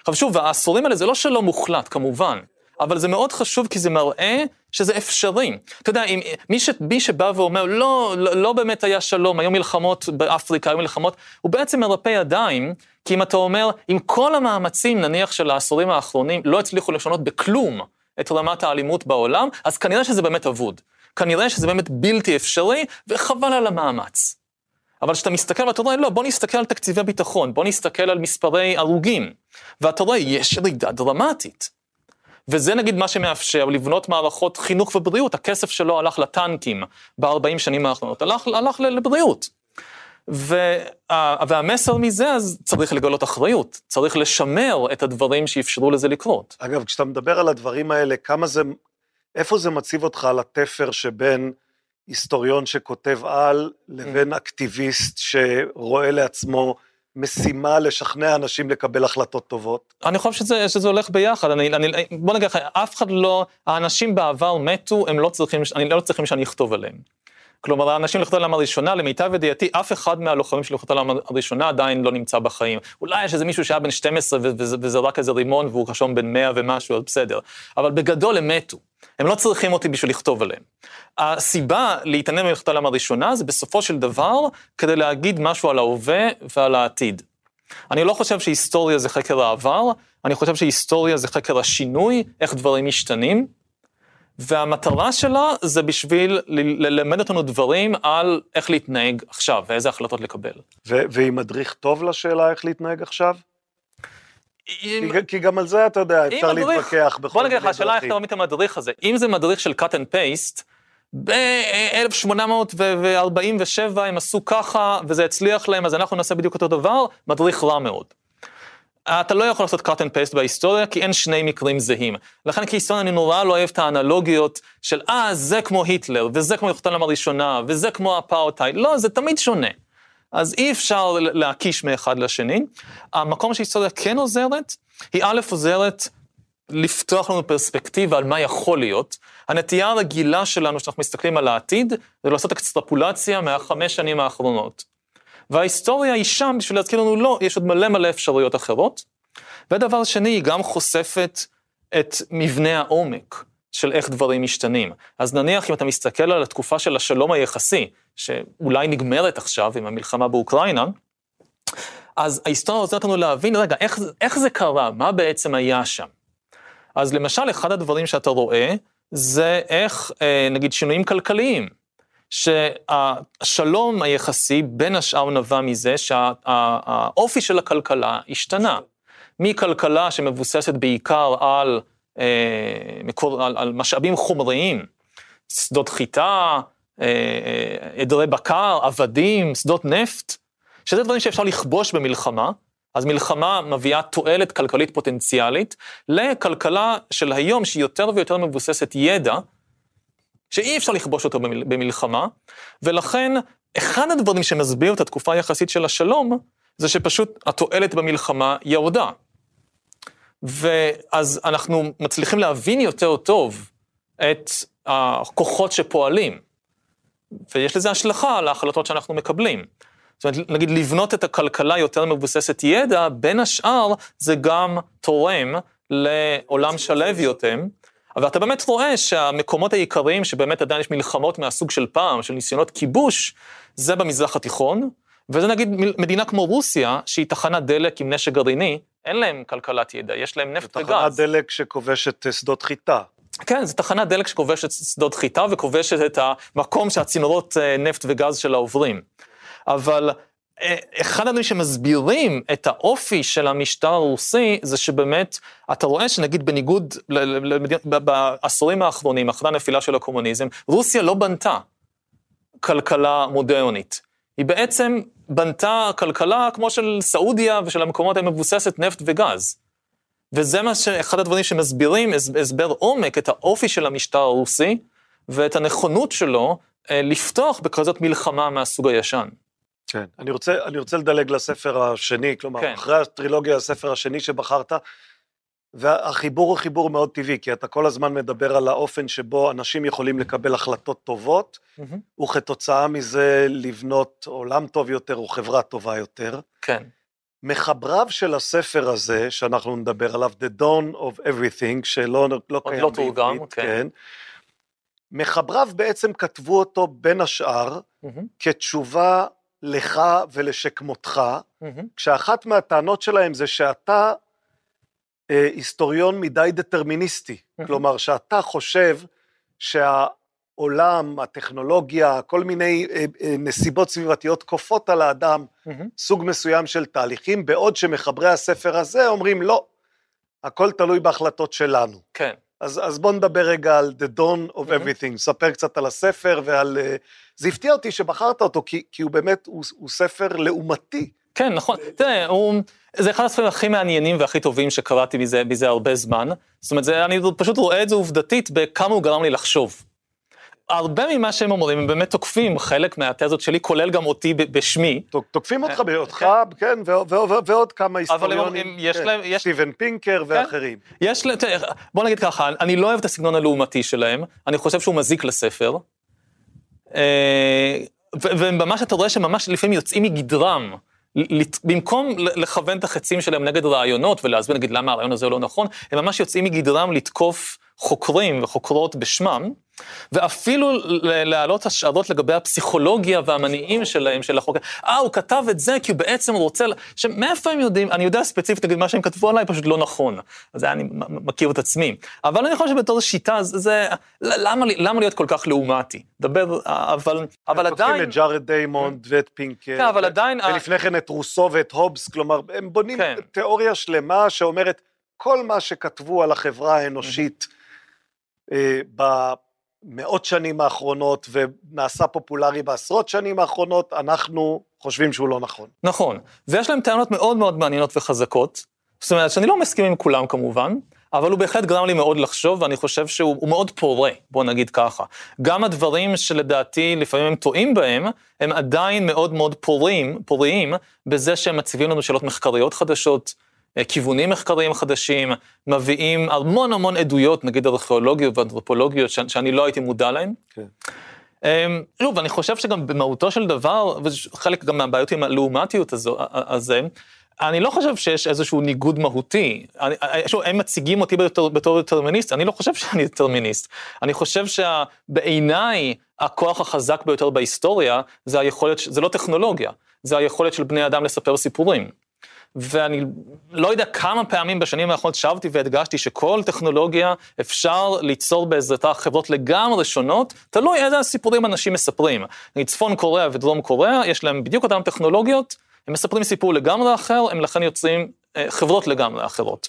עכשיו שוב, העשורים האלה זה לא שלום מוחלט, כמובן, אבל זה מאוד חשוב כי זה מראה שזה אפשרי. אתה יודע, אם, מי, ש, מי שבא ואומר, לא, לא, לא באמת היה שלום, היו מלחמות באפריקה, היו מלחמות, הוא בעצם מרפא ידיים, כי אם אתה אומר, אם כל המאמצים, נניח, של העשורים האחרונים לא הצליחו לשנות בכלום את רמת האלימות בעולם, אז כנראה שזה באמת אבוד. כנראה שזה באמת בלתי אפשרי, וחבל על המאמץ. אבל כשאתה מסתכל ואתה רואה, לא, בוא נסתכל על תקציבי ביטחון, בוא נסתכל על מספרי הרוגים, ואתה רואה, יש ירידה דרמטית. וזה נגיד מה שמאפשר לבנות מערכות חינוך ובריאות, הכסף שלו הלך לטנקים ב-40 שנים האחרונות, הלך, הלך לבריאות. וה, והמסר מזה, אז צריך לגלות אחריות, צריך לשמר את הדברים שאפשרו לזה לקרות. אגב, כשאתה מדבר על הדברים האלה, כמה זה, איפה זה מציב אותך על התפר שבין היסטוריון שכותב על, לבין אקטיביסט שרואה לעצמו משימה לשכנע אנשים לקבל החלטות טובות? אני חושב שזה, שזה הולך ביחד, אני, אני, בוא נגיד לך, אף אחד לא, האנשים בעבר מתו, הם לא צריכים, אני לא צריכים שאני אכתוב עליהם. כלומר, האנשים לכתוב העולם הראשונה, למיטב ידיעתי, אף אחד מהלוחמים של לכתוב העולם הראשונה עדיין לא נמצא בחיים. אולי יש איזה מישהו שהיה בן 12 וזה, וזה רק איזה רימון והוא רשום בן 100 ומשהו, אז בסדר. אבל בגדול הם מתו. הם לא צריכים אותי בשביל לכתוב עליהם. הסיבה להתעניין במלאכת העולם הראשונה זה בסופו של דבר כדי להגיד משהו על ההווה ועל העתיד. אני לא חושב שהיסטוריה זה חקר העבר, אני חושב שהיסטוריה זה חקר השינוי, איך דברים משתנים, והמטרה שלה זה בשביל ללמד אותנו דברים על איך להתנהג עכשיו ואיזה החלטות לקבל. והיא מדריך טוב לשאלה איך להתנהג עכשיו? אם- כי, כי גם על זה, אתה יודע, אפשר מדריך- להתווכח בכל בוא נגיד לך, מיני השאלה איך דרכים. אתה ממית המדריך הזה. אם זה מדריך של cut and paste, ב-1847 הם עשו ככה, וזה הצליח להם, אז אנחנו נעשה בדיוק אותו דבר, מדריך רע מאוד. אתה לא יכול לעשות cut and paste בהיסטוריה, כי אין שני מקרים זהים. לכן כהיסטוריה אני נורא לא אוהב את האנלוגיות של, אה, זה כמו היטלר, וזה כמו מלחמת העולם הראשונה, וזה כמו אפרטהייד. לא, זה תמיד שונה. אז אי אפשר להקיש מאחד לשני. המקום שהיסטוריה כן עוזרת, היא א', עוזרת לפתוח לנו פרספקטיבה על מה יכול להיות. הנטייה הרגילה שלנו, כשאנחנו מסתכלים על העתיד, זה לעשות אקסטרפולציה מהחמש שנים האחרונות. וההיסטוריה היא שם בשביל להזכיר לנו, לא, יש עוד מלא מלא אפשרויות אחרות. ודבר שני, היא גם חושפת את מבנה העומק של איך דברים משתנים. אז נניח אם אתה מסתכל על התקופה של השלום היחסי, שאולי נגמרת עכשיו עם המלחמה באוקראינה, אז ההיסטוריה עוזרת לנו להבין, רגע, איך, איך זה קרה? מה בעצם היה שם? אז למשל, אחד הדברים שאתה רואה, זה איך, אה, נגיד, שינויים כלכליים. שהשלום היחסי בין השאר נבע מזה שהאופי של הכלכלה השתנה. מכלכלה שמבוססת בעיקר על, אה, מקור, על, על משאבים חומריים, שדות חיטה, אה, אה, בקר, עבדים, שדות נפט, שזה דברים שאפשר לכבוש במלחמה, אז מלחמה מביאה תועלת כלכלית פוטנציאלית לכלכלה של היום שהיא יותר ויותר מבוססת ידע, שאי אפשר לכבוש אותו במלחמה, ולכן אחד הדברים שמסביר את התקופה היחסית של השלום, זה שפשוט התועלת במלחמה ירדה. ואז אנחנו מצליחים להבין יותר טוב את הכוחות שפועלים, ויש לזה השלכה על ההחלטות שאנחנו מקבלים. זאת אומרת, נגיד לבנות את הכלכלה יותר מבוססת ידע, בין השאר זה גם תורם לעולם שלב יותר, אבל אתה באמת רואה שהמקומות העיקריים שבאמת עדיין יש מלחמות מהסוג של פעם, של ניסיונות כיבוש, זה במזרח התיכון, וזה נגיד מדינה כמו רוסיה, שהיא תחנת דלק עם נשק גרעיני, אין להם כלכלת ידע, יש להם נפט וגז. תחנת דלק שכובשת אה, שדות חיטה. כן, זו תחנת דלק שכובשת שדות חיטה וכובשת את המקום שהצינורות אה, נפט וגז שלה עוברים. אבל אחד הדברים שמסבירים את האופי של המשטר הרוסי, זה שבאמת, אתה רואה שנגיד בניגוד, בעשורים האחרונים, אחרי הנפילה של הקומוניזם, רוסיה לא בנתה כלכלה מודרנית. היא בעצם בנתה כלכלה כמו של סעודיה ושל המקומות המבוססת נפט וגז. וזה מה שאחד הדברים שמסבירים הסבר עומק את האופי של המשטר הרוסי ואת הנכונות שלו אה, לפתוח בכזאת מלחמה מהסוג הישן. כן, אני רוצה, אני רוצה לדלג לספר השני, כלומר, כן. אחרי הטרילוגיה, הספר השני שבחרת, והחיבור הוא חיבור מאוד טבעי, כי אתה כל הזמן מדבר על האופן שבו אנשים יכולים לקבל החלטות טובות, mm-hmm. וכתוצאה מזה לבנות עולם טוב יותר או חברה טובה יותר. כן. מחבריו של הספר הזה, שאנחנו נדבר עליו, The Dawn of Everything, שלא לא קיים לא תורגם, כן. כן. מחבריו בעצם כתבו אותו בין השאר mm-hmm. כתשובה לך ולשכמותך, mm-hmm. כשאחת מהטענות שלהם זה שאתה אה, היסטוריון מדי דטרמיניסטי, mm-hmm. כלומר שאתה חושב שהעולם, הטכנולוגיה, כל מיני אה, אה, נסיבות סביבתיות כופות על האדם mm-hmm. סוג מסוים של תהליכים, בעוד שמחברי הספר הזה אומרים לא, הכל תלוי בהחלטות שלנו. כן. אז, אז בוא נדבר רגע על The Dawn of mm-hmm. Everything, ספר קצת על הספר ועל... Uh, זה הפתיע אותי שבחרת אותו, כי, כי הוא באמת, הוא, הוא ספר לעומתי. כן, נכון. תראה, הוא... זה אחד הספרים הכי מעניינים והכי טובים שקראתי מזה, מזה הרבה זמן. זאת אומרת, זה, אני פשוט רואה את זה עובדתית בכמה הוא גרם לי לחשוב. הרבה ממה שהם אומרים, הם באמת תוקפים חלק מהתזות שלי, כולל גם אותי בשמי. תוקפים אותך באותך, כן, ועוד כמה היסטוריונים, כן, סטיבן פינקר כן. ואחרים. יש להם, בוא נגיד ככה, אני לא אוהב את הסגנון הלעומתי שלהם, אני חושב שהוא מזיק לספר. אה, וממש אתה רואה שממש לפעמים יוצאים מגדרם. במקום לכוון את החצים שלהם נגד רעיונות ולהסביר נגיד למה הרעיון הזה לא נכון, הם ממש יוצאים מגדרם לתקוף חוקרים וחוקרות בשמם, ואפילו להעלות השערות לגבי הפסיכולוגיה והמניעים שלהם, של החוקר. אה, הוא כתב את זה כי הוא בעצם רוצה, שמאיפה הם יודעים, אני יודע ספציפית, נגיד, מה שהם כתבו עליי פשוט לא נכון. זה אני מכיר את עצמי. אבל אני חושב שבתור שיטה, זה, למה, למה להיות כל כך לעומתי? דבר, אבל, אבל עדיין... הם כותבים את ג'ארד דיימונד ואת פינקר. כן, אבל עדיין... ולפני כן את רוסו ואת הובס, כלומר, הם בונים כן. תיאוריה שלמה שאומרת, כל מה שכתבו על החברה האנושית, במאות שנים האחרונות ונעשה פופולרי בעשרות שנים האחרונות, אנחנו חושבים שהוא לא נכון. נכון, ויש להם טענות מאוד מאוד מעניינות וחזקות, זאת אומרת שאני לא מסכים עם כולם כמובן, אבל הוא בהחלט גרם לי מאוד לחשוב, ואני חושב שהוא מאוד פורה, בוא נגיד ככה. גם הדברים שלדעתי לפעמים הם טועים בהם, הם עדיין מאוד מאוד פורים, פוריים, בזה שהם מציבים לנו שאלות מחקריות חדשות, כיוונים מחקריים חדשים, מביאים המון המון עדויות, נגיד ארכיאולוגיות ואנתרופולוגיות, שאני לא הייתי מודע להן. כן. שוב, אני חושב שגם במהותו של דבר, וחלק גם מהבעיות עם הלעומתיות הזה, אני לא חושב שיש איזשהו ניגוד מהותי. אני, שוב, הם מציגים אותי בתור, בתור דטרמיניסט, אני לא חושב שאני דטרמיניסט. אני חושב שבעיניי הכוח החזק ביותר בהיסטוריה זה היכולת, זה לא טכנולוגיה, זה היכולת של בני אדם לספר סיפורים. ואני לא יודע כמה פעמים בשנים האחרונות שבתי והדגשתי שכל טכנולוגיה אפשר ליצור בעזרתה חברות לגמרי שונות, תלוי איזה סיפורים אנשים מספרים. צפון קוריאה ודרום קוריאה, יש להם בדיוק אותן טכנולוגיות, הם מספרים סיפור לגמרי אחר, הם לכן יוצרים אה, חברות לגמרי אחרות.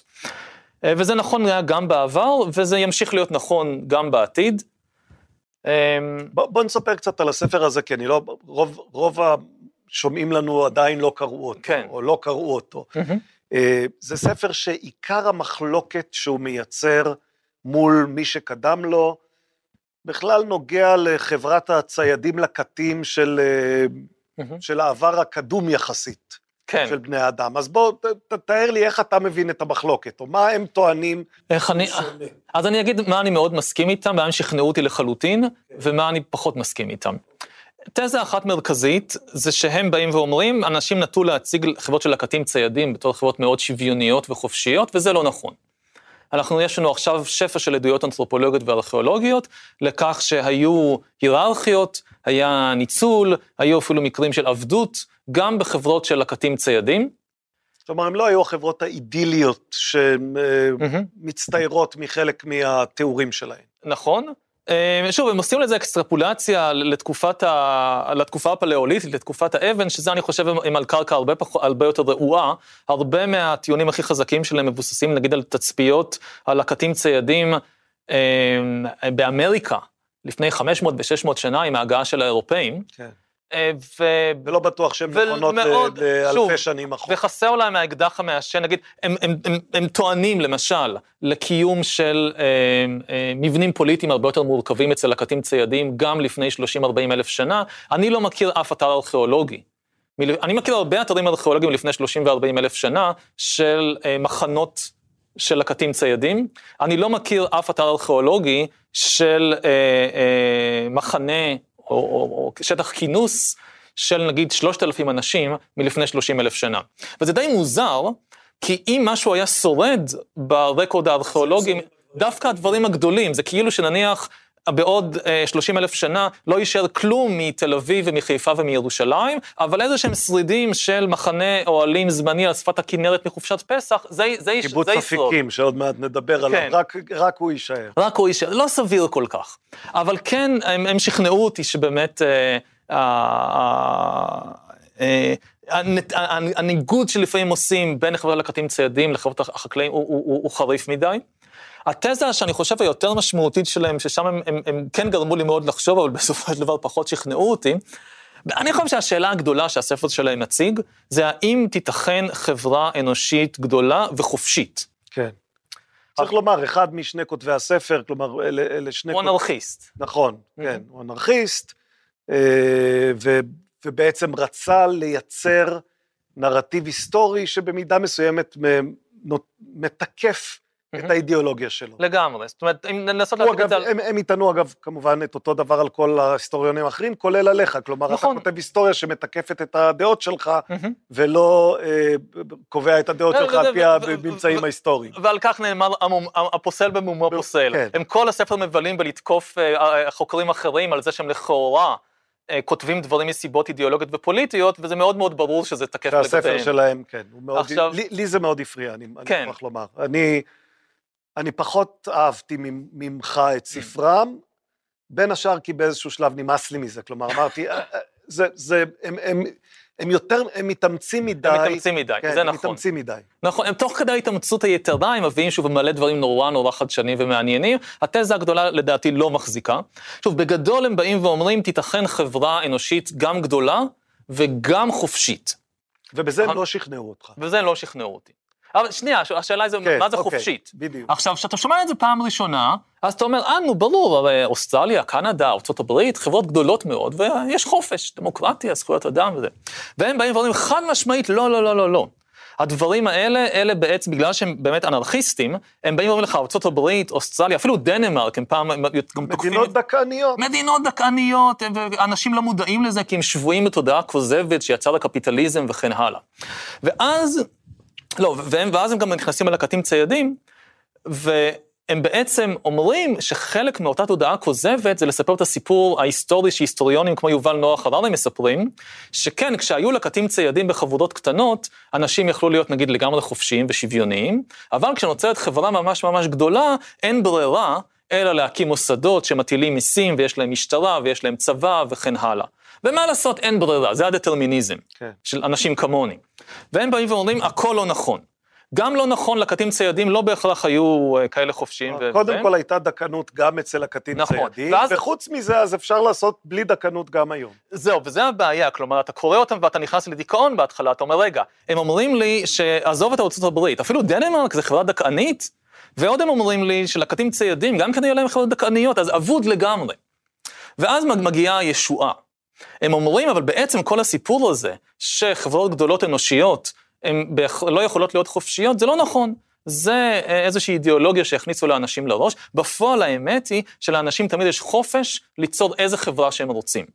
אה, וזה נכון היה גם בעבר, וזה ימשיך להיות נכון גם בעתיד. אמ, בוא, בוא נספר קצת על הספר הזה, כי אני לא, רוב, רוב השומעים לנו עדיין לא קראו אותו, כן. או לא קראו אותו. Mm-hmm. זה ספר שעיקר המחלוקת שהוא מייצר מול מי שקדם לו, בכלל נוגע לחברת הציידים לקטים של mm-hmm. של העבר הקדום יחסית. כן. של בני האדם. אז בוא, ת, תאר לי איך אתה מבין את המחלוקת, או מה הם טוענים. איך אני... שונה. אז אני אגיד מה אני מאוד מסכים איתם, מה הם שכנעו אותי לחלוטין, כן. ומה אני פחות מסכים איתם. תזה אחת מרכזית, זה שהם באים ואומרים, אנשים נטו להציג חברות של לקטים ציידים בתור חברות מאוד שוויוניות וחופשיות, וזה לא נכון. אנחנו, יש לנו עכשיו שפע של עדויות אנתרופולוגיות וארכיאולוגיות לכך שהיו היררכיות, היה ניצול, היו אפילו מקרים של עבדות, גם בחברות של לקטים ציידים. כלומר, הם לא היו החברות האידיליות שמצטיירות מחלק מהתיאורים שלהם. נכון. אה, שוב, הם עושים לזה אקסטרפולציה לתקופת ה... לתקופה הפלאוליטית, לתקופת האבן, שזה אני חושב הם על קרקע הרבה, פח... הרבה יותר רעועה. הרבה מהטיעונים הכי חזקים שלהם מבוססים נגיד על תצפיות, על לקטים ציידים אה, באמריקה, לפני 500 ו-600 שנה עם ההגעה של האירופאים. כן. אה, ו... ולא בטוח שהן נכונות לאלפי שנים אחורה. וחסר להם האקדח המעשן, נגיד, הם, הם, הם, הם טוענים למשל לקיום של אה, אה, מבנים פוליטיים הרבה יותר מורכבים אצל לקטים ציידים, גם לפני 30-40 אלף שנה. אני לא מכיר אף אתר ארכיאולוגי. אני מכיר הרבה אתרים ארכיאולוגיים לפני 30 ו-40 אלף שנה של אה, מחנות של לקטים ציידים. אני לא מכיר אף אתר ארכיאולוגי של אה, אה, מחנה או, או, או שטח כינוס של נגיד 3,000 אנשים מלפני 30 אלף שנה. וזה די מוזר, כי אם משהו היה שורד ברקורד הארכיאולוגי, דווקא הדברים הגדולים, זה כאילו שנניח בעוד 30 אה, אלף שנה לא יישאר כלום מתל אביב ומחיפה ומירושלים, אבל איזה שהם שרידים של מחנה אוהלים זמני על שפת הכנרת מחופשת פסח, זה, זה, זה ישרוד. קיבוץ אפיקים, שעוד מעט נדבר כן. עליו, רק, רק הוא יישאר. רק הוא יישאר, לא סביר כל כך. אבל כן, הם, הם שכנעו אותי שבאמת... אה, אה, אה, הניגוד שלפעמים עושים בין חברות לקטים ציידים לחברות החקלאים הוא, הוא, הוא, הוא חריף מדי. התזה שאני חושב היותר משמעותית שלהם, ששם הם, הם, הם כן גרמו לי מאוד לחשוב, אבל בסופו של דבר פחות שכנעו אותי, אני חושב שהשאלה הגדולה שהספר שלהם מציג, זה האם תיתכן חברה אנושית גדולה וחופשית. כן. צריך לומר, אחד משני כותבי הספר, כלומר, אלה שני... הוא אנרכיסט. נכון, כן, הוא אנרכיסט, אה, ובעצם רצה לייצר נרטיב היסטורי שבמידה מסוימת מתקף את האידיאולוגיה שלו. לגמרי, זאת אומרת, אם ננסות להגיד את זה... הם, הם יטענו אגב, כמובן, את אותו דבר על כל ההיסטוריונים האחרים, כולל עליך. כלומר, נכון. אתה כותב היסטוריה שמתקפת את הדעות שלך, ולא אה, קובע את הדעות שלך על פי הממצאים ההיסטוריים. ועל כך נאמר, הפוסל במומו פוסל. כן. הם כל הספר מבלים בלתקוף אה, חוקרים אחרים על זה שהם לכאורה... אה, כותבים דברים מסיבות אידיאולוגיות ופוליטיות, וזה מאוד מאוד ברור שזה תקף לגביהם. שהספר שלהם, כן. מאוד, עכשיו... לי, לי זה מאוד הפריע, אני, כן. מוכרח לומר. אני... אני פחות אהבתי ממך את ספרם, בין השאר כי באיזשהו שלב נמאס לי מזה, כלומר אמרתי, אה, אה, זה, זה, הם, הם, הם יותר, הם מתאמצים מדי. הם מתאמצים מדי, כן, זה הם נכון. מתאמצים מדי. נכון, הם תוך כדי ההתאמצות היתרה, הם מביאים שוב מלא דברים נורא נורא חדשניים ומעניינים. התזה הגדולה לדעתי לא מחזיקה. שוב, בגדול הם באים ואומרים, תיתכן חברה אנושית גם גדולה וגם חופשית. ובזה הם נכון. לא שכנעו אותך. וזה לא שכנעו אותי. אבל שנייה, השאלה זה, כן, מה זה אוקיי, חופשית? בדיוק. עכשיו, כשאתה שומע את זה פעם ראשונה, אז אתה אומר, אה, נו, ברור, הרי אוסטרליה, קנדה, ארה"ב, חברות גדולות מאוד, ויש חופש, דמוקרטיה, זכויות אדם וזה. והם באים ואומרים, חד משמעית, לא, לא, לא, לא, לא. הדברים האלה, אלה בעצם, בגלל שהם באמת אנרכיסטים, הם באים ואומרים לך, ארה"ב, אוסטרליה, אפילו דנמרק, הם פעם, הם גם תוקפים... מדינות דכאניות. מדינות דכאניות, ואנשים לא מודעים לזה כי הם שבויים בתודעה כוזבת שיצר הקפיטליזם וכן הלאה. ואז, לא, והם, ואז הם גם נכנסים על הקטים ציידים, והם בעצם אומרים שחלק מאותה תודעה כוזבת זה לספר את הסיפור ההיסטורי שהיסטוריונים כמו יובל נוח הררי מספרים, שכן, כשהיו לקטים ציידים בחבודות קטנות, אנשים יכלו להיות נגיד לגמרי חופשיים ושוויוניים, אבל כשנוצרת חברה ממש ממש גדולה, אין ברירה אלא להקים מוסדות שמטילים מיסים ויש להם משטרה ויש להם צבא וכן הלאה. ומה לעשות, אין ברירה, זה הדטרמיניזם כן. של אנשים כמוני. והם באים ואומרים, הכל לא נכון. גם לא נכון, לקטים ציידים לא בהכרח היו אה, כאלה חופשיים. ו- קודם כל הייתה דכאנות גם אצל הקטין נכון, ציידים, ואז- וחוץ מזה אז אפשר לעשות בלי דכאנות גם היום. זהו, וזה הבעיה, כלומר, אתה קורא אותם ואתה נכנס לדיכאון בהתחלה, אתה אומר, רגע, הם אומרים לי שעזוב את ארצות הברית, אפילו דנמרק זה חברה דכאנית, ועוד הם אומרים לי שלקטים ציידים, גם כן היו להם חברות דכאניות, אז אבוד לגמרי. ואז מג- מגיעה הישועה. הם אומרים, אבל בעצם כל הסיפור הזה, שחברות גדולות אנושיות, הן לא יכולות להיות חופשיות, זה לא נכון. זה אה, איזושהי אידיאולוגיה שהכניסו לאנשים לראש. בפועל האמת היא שלאנשים תמיד יש חופש ליצור איזה חברה שהם רוצים.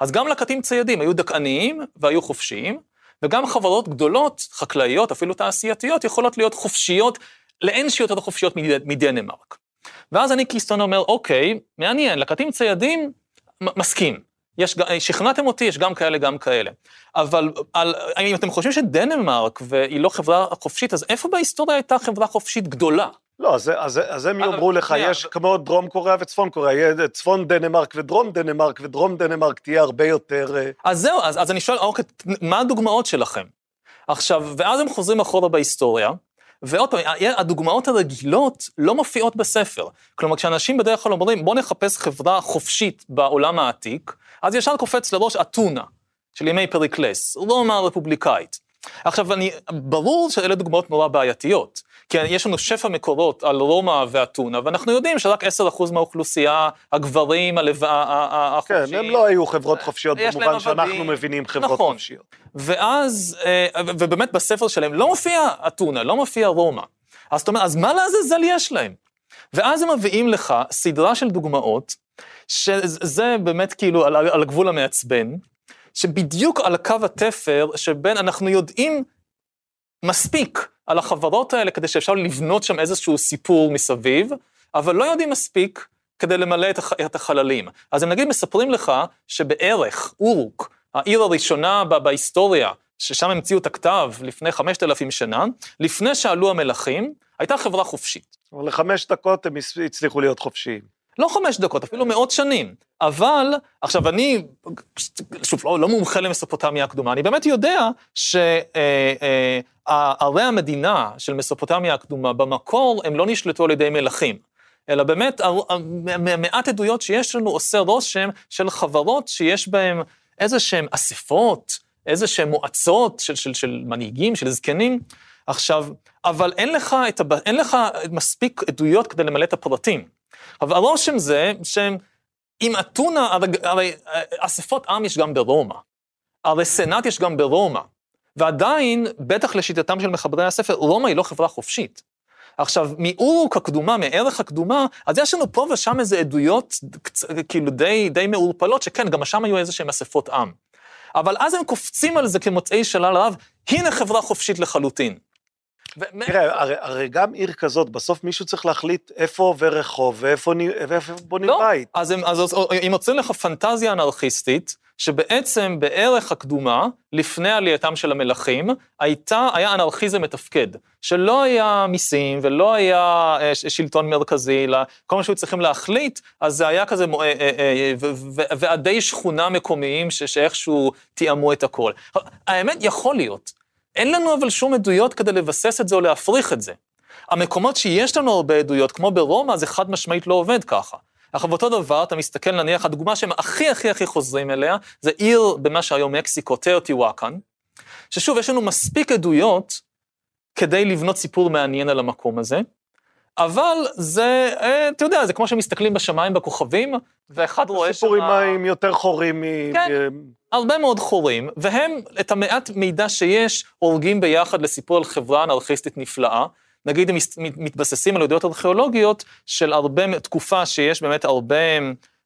אז גם לקטים ציידים היו דכאניים והיו חופשיים, וגם חברות גדולות, חקלאיות, אפילו תעשייתיות, יכולות להיות חופשיות, לאין שיותר חופשיות מד- מדנמרק. ואז אני כהיסטוריון אומר, אוקיי, מעניין, לקטים ציידים, מסכים. יש, ג- שכנעתם אותי, יש גם כאלה, גם כאלה. אבל על, אם אתם חושבים שדנמרק והיא לא חברה חופשית, אז איפה בהיסטוריה הייתה חברה חופשית גדולה? לא, אז, אז, אז הם יאמרו לך, שנייה, יש כמו דרום קוריאה וצפון קוריאה, צפון דנמרק ודרום דנמרק, ודרום דנמרק תהיה הרבה יותר... אה, אז זהו, אז, אז אני שואל, אוקיי, מה הדוגמאות שלכם? עכשיו, ואז הם חוזרים אחורה בהיסטוריה, ועוד פעם, הדוגמאות הרגילות לא מופיעות בספר. כלומר, כשאנשים בדרך כלל אומרים, בואו נחפש חברה חופשית בעולם העתיק, אז ישר קופץ לראש אתונה, של ימי פריקלס, רומא הרפובליקאית. עכשיו, אני, ברור שאלה דוגמאות נורא בעייתיות, כי יש לנו שפע מקורות על רומא ואתונה, ואנחנו יודעים שרק 10% מהאוכלוסייה, הגברים, הלב... ה- ה- ה- כן, החופשיים, הם לא היו חברות חופשיות במובן שאנחנו. מבינים חברות נכון. חופשיות. ואז, אה, ובאמת בספר שלהם לא מופיע אתונה, לא מופיע רומא. אז אתה אומר, אז מה לעזאזל יש להם? ואז הם מביאים לך סדרה של דוגמאות, שזה באמת כאילו על, על הגבול המעצבן, שבדיוק על קו התפר שבין אנחנו יודעים מספיק על החברות האלה כדי שאפשר לבנות שם איזשהו סיפור מסביב, אבל לא יודעים מספיק כדי למלא את, הח, את החללים. אז הם נגיד מספרים לך שבערך אורוק, העיר הראשונה ב- בהיסטוריה, ששם המציאו את הכתב לפני 5,000 שנה, לפני שעלו המלכים, הייתה חברה חופשית. אבל לחמש דקות הם הצליחו להיות חופשיים. לא חמש דקות, אפילו מאות שנים. אבל, עכשיו אני, שוב, לא, לא מומחה למסופוטמיה הקדומה, אני באמת יודע שערי המדינה של מסופוטמיה הקדומה במקור, הם לא נשלטו על ידי מלכים. אלא באמת, מ- מעט עדויות שיש לנו עושה רושם של חברות שיש בהן איזה שהן אספות, איזה שהן מועצות של, של, של מנהיגים, של זקנים. עכשיו, אבל אין לך, את. אין לך מספיק עדויות כדי למלא את הפרטים. אבל הרושם זה שהם, עם אתונה, הרי, אה, אספות עם יש גם ברומא, הרי סנאט יש גם ברומא, ועדיין, בטח לשיטתם של מחברי הספר, רומא היא לא חברה חופשית. עכשיו, מאורוק הקדומה, מערך הקדומה, אז יש לנו פה ושם איזה עדויות, כאילו די, די מעורפלות, שכן, גם שם היו איזה שהם אספות עם. אבל אז הם קופצים על זה כמוצאי שלל רב, הנה חברה חופשית לחלוטין. תראה, הרי, הרי גם עיר כזאת, בסוף מישהו צריך להחליט איפה עובר רחוב ואיפה, ואיפה בונים לא, בית. אז הם, אז, אז אם יוצאים לך פנטזיה אנרכיסטית, שבעצם בערך הקדומה, לפני עלייתם של המלכים, הייתה, היה אנרכיזם מתפקד, שלא היה מיסים ולא היה אה, שלטון מרכזי, אלא כל מה שהיו צריכים להחליט, אז זה היה כזה אה, אה, ועדי שכונה מקומיים שאיכשהו תיאמו את הכל. האמת, יכול להיות. אין לנו אבל שום עדויות כדי לבסס את זה או להפריך את זה. המקומות שיש לנו הרבה עדויות, כמו ברומא, זה חד משמעית לא עובד ככה. עכשיו אותו דבר, אתה מסתכל נניח, הדוגמה שהם הכי הכי הכי חוזרים אליה, זה עיר במה שהיום מקסיקו, תאוטיוואקן, ששוב, יש לנו מספיק עדויות כדי לבנות סיפור מעניין על המקום הזה, אבל זה, אה, אתה יודע, זה כמו שמסתכלים בשמיים בכוכבים, ואחד רואה שם... סיפור עם מים יותר חורים מ... כן, הרבה מאוד חורים, והם, את המעט מידע שיש, הורגים ביחד לסיפור על חברה אנרכיסטית נפלאה, נגיד הם מתבססים על עדויות ארכיאולוגיות של הרבה, תקופה שיש באמת הרבה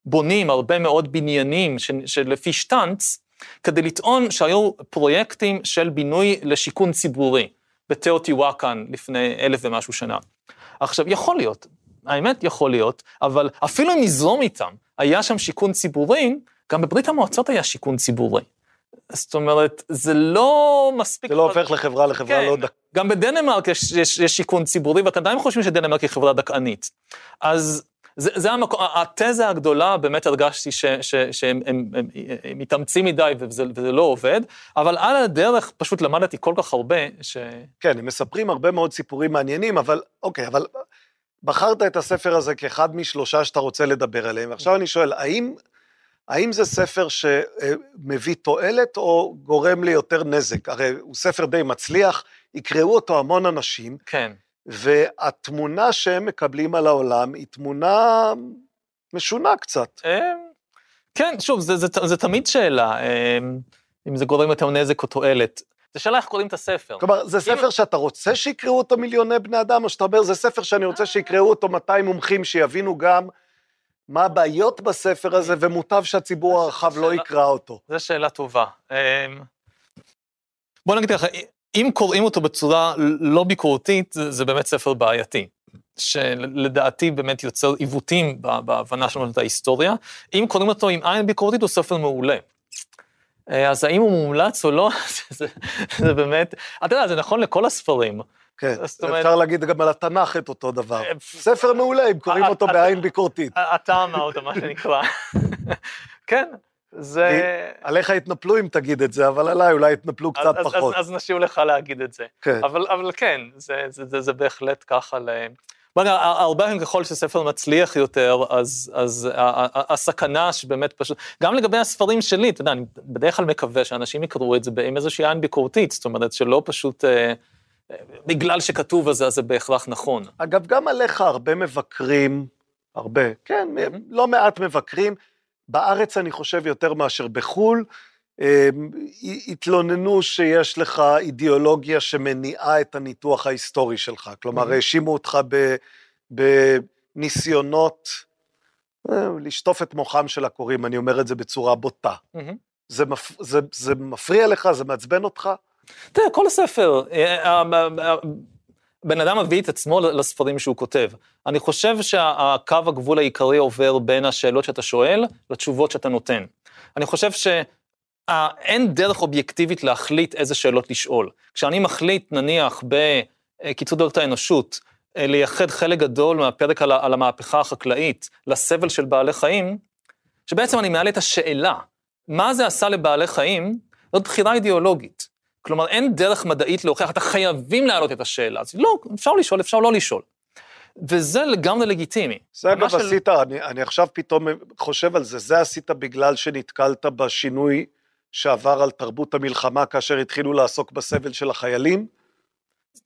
בונים, הרבה מאוד בניינים שלפי שטנץ, כדי לטעון שהיו פרויקטים של בינוי לשיכון ציבורי בתאוטיוואקן לפני אלף ומשהו שנה. עכשיו, יכול להיות, האמת יכול להיות, אבל אפילו אם נזרום איתם, היה שם שיכון ציבורי, גם בברית המועצות היה שיכון ציבורי. זאת אומרת, זה לא מספיק... זה לא הופך לחברה לחברה כן. לא דק... גם בדנמרק יש, יש, יש שיכון ציבורי, ואתם עדיין חושבים שדנמרק היא חברה דקענית. אז זה, זה המקום, התזה הגדולה, באמת הרגשתי ש, ש, שהם הם, הם, הם מתאמצים מדי וזה, וזה לא עובד, אבל על הדרך פשוט למדתי כל כך הרבה ש... כן, הם מספרים הרבה מאוד סיפורים מעניינים, אבל אוקיי, אבל בחרת את הספר הזה כאחד משלושה שאתה רוצה לדבר עליהם, ועכשיו אני שואל, האם האם זה ספר שמביא תועלת או גורם לי יותר נזק? הרי הוא ספר די מצליח, יקראו אותו המון אנשים. כן. והתמונה שהם מקבלים על העולם היא תמונה משונה קצת. אמ, כן, שוב, זה, זה, זה תמיד שאלה, אמ, אם זה גורם יותר נזק או תועלת. זה שאלה איך קוראים את הספר. כלומר, זה ספר שאתה רוצה שיקראו אותו מיליוני בני אדם, או שאתה אומר, זה ספר שאני רוצה שיקראו אותו 200 מומחים שיבינו גם מה הבעיות בספר הזה, ומוטב שהציבור הרחב לא יקרא אותו. זו שאלה טובה. אמ, בוא נגיד ככה, אם קוראים אותו בצורה לא ביקורתית, זה באמת ספר בעייתי. שלדעתי באמת יוצר עיוותים בהבנה שלנו את ההיסטוריה. אם קוראים אותו עם עין ביקורתית, הוא ספר מעולה. אה, אז האם הוא מומלץ או לא, זה, זה באמת, אתה יודע, זה נכון לכל הספרים. כן, אפשר להגיד גם על התנ"ך את אותו דבר. אה, ספר מעולה, אם קוראים אותו בעין ביקורתית. אתה אמרת, מה שנקרא. כן, זה... עליך יתנפלו אם תגיד את זה, אבל עליי אולי יתנפלו קצת פחות. אז נשאיר לך להגיד את זה. כן. אבל כן, זה בהחלט ככה ל... בוא נראה, הרבה פעמים ככל שספר מצליח יותר, אז, אז הסכנה שבאמת פשוט, גם לגבי הספרים שלי, אתה יודע, אני בדרך כלל מקווה שאנשים יקראו את זה עם איזושהי עין ביקורתית, זאת אומרת שלא פשוט... אה, בגלל שכתוב על זה, אז זה בהכרח נכון. אגב, גם עליך הרבה מבקרים, הרבה, כן, mm-hmm. לא מעט מבקרים, בארץ אני חושב יותר מאשר בחו"ל, אמ, התלוננו שיש לך אידיאולוגיה שמניעה את הניתוח ההיסטורי שלך. כלומר, האשימו אותך בניסיונות אה, לשטוף את מוחם של הקוראים, אני אומר את זה בצורה בוטה. זה, מפ... זה, זה מפריע לך? זה מעצבן אותך? תראה, כל הספר, אה, אה, בן אדם מביא את עצמו לספרים שהוא כותב. אני חושב שהקו הגבול העיקרי עובר בין השאלות שאתה שואל לתשובות שאתה נותן. אני חושב שאין דרך אובייקטיבית להחליט איזה שאלות לשאול. כשאני מחליט, נניח, בקיצור דורת האנושות, אה, לייחד חלק גדול מהפרק על, על המהפכה החקלאית לסבל של בעלי חיים, שבעצם אני מעלה את השאלה, מה זה עשה לבעלי חיים, זאת בחירה אידיאולוגית. כלומר, אין דרך מדעית להוכיח, אתה חייבים להעלות את השאלה. אז לא, אפשר לשאול, אפשר לא לשאול. וזה לגמרי לגיטימי. זה אגב של... עשית, אני, אני עכשיו פתאום חושב על זה, זה עשית בגלל שנתקלת בשינוי שעבר על תרבות המלחמה כאשר התחילו לעסוק בסבל של החיילים?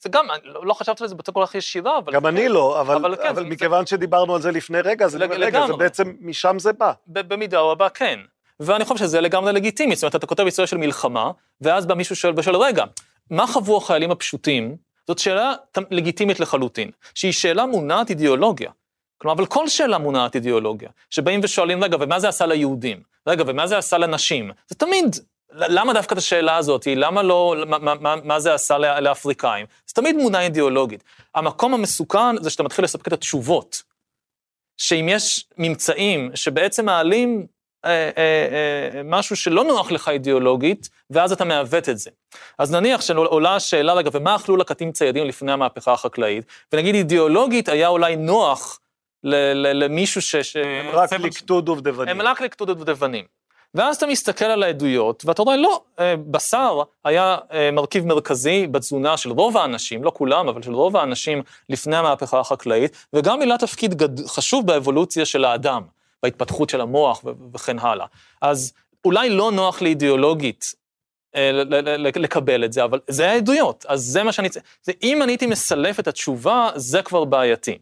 זה גם, לא, לא חשבתי על זה בצורה כל כך ישירה, אבל... גם כן, אני לא, אבל, אבל, כן, אבל זה, מכיוון זה... שדיברנו על זה לפני רגע, זה, לג, רגע, זה בעצם, משם זה בא. במידה רבה כן. ואני חושב שזה לגמרי לגיטימי, זאת אומרת, אתה כותב היסטוריה של מלחמה, ואז בא מישהו שואל, ושואל, רגע, מה חוו החיילים הפשוטים? זאת שאלה לגיטימית לחלוטין, שהיא שאלה מונעת אידיאולוגיה. כלומר, אבל כל שאלה מונעת אידיאולוגיה, שבאים ושואלים, רגע, ומה זה עשה ליהודים? רגע, ומה זה עשה לנשים? זה תמיד, למה דווקא את השאלה הזאת? למה לא, מה, מה, מה זה עשה לאפריקאים? זה תמיד מונע אידיאולוגית. המקום המסוכן זה שאתה מתחיל לספק את התשובות. שאם יש ממצאים שבעצם מעלים אה, אה, אה, משהו שלא נוח לך אידיאולוגית, ואז אתה מעוות את זה. אז נניח שעולה השאלה, רגע, ומה אכלו לקטים ציידים לפני המהפכה החקלאית? ונגיד אידיאולוגית היה אולי נוח למישהו ש... ש... הם רק לקטו דובדבנים. הם רק לקטו דובדבנים. ואז אתה מסתכל על העדויות, ואתה רואה, לא, בשר היה מרכיב מרכזי בתזונה של רוב האנשים, לא כולם, אבל של רוב האנשים לפני המהפכה החקלאית, וגם מילא תפקיד גד... חשוב באבולוציה של האדם, בהתפתחות של המוח וכן הלאה. אז אולי לא נוח לי אידיאולוגית אה, לקבל את זה, אבל זה העדויות, אז זה מה שאני... צריך. אם אני הייתי מסלף את התשובה, זה כבר בעייתי.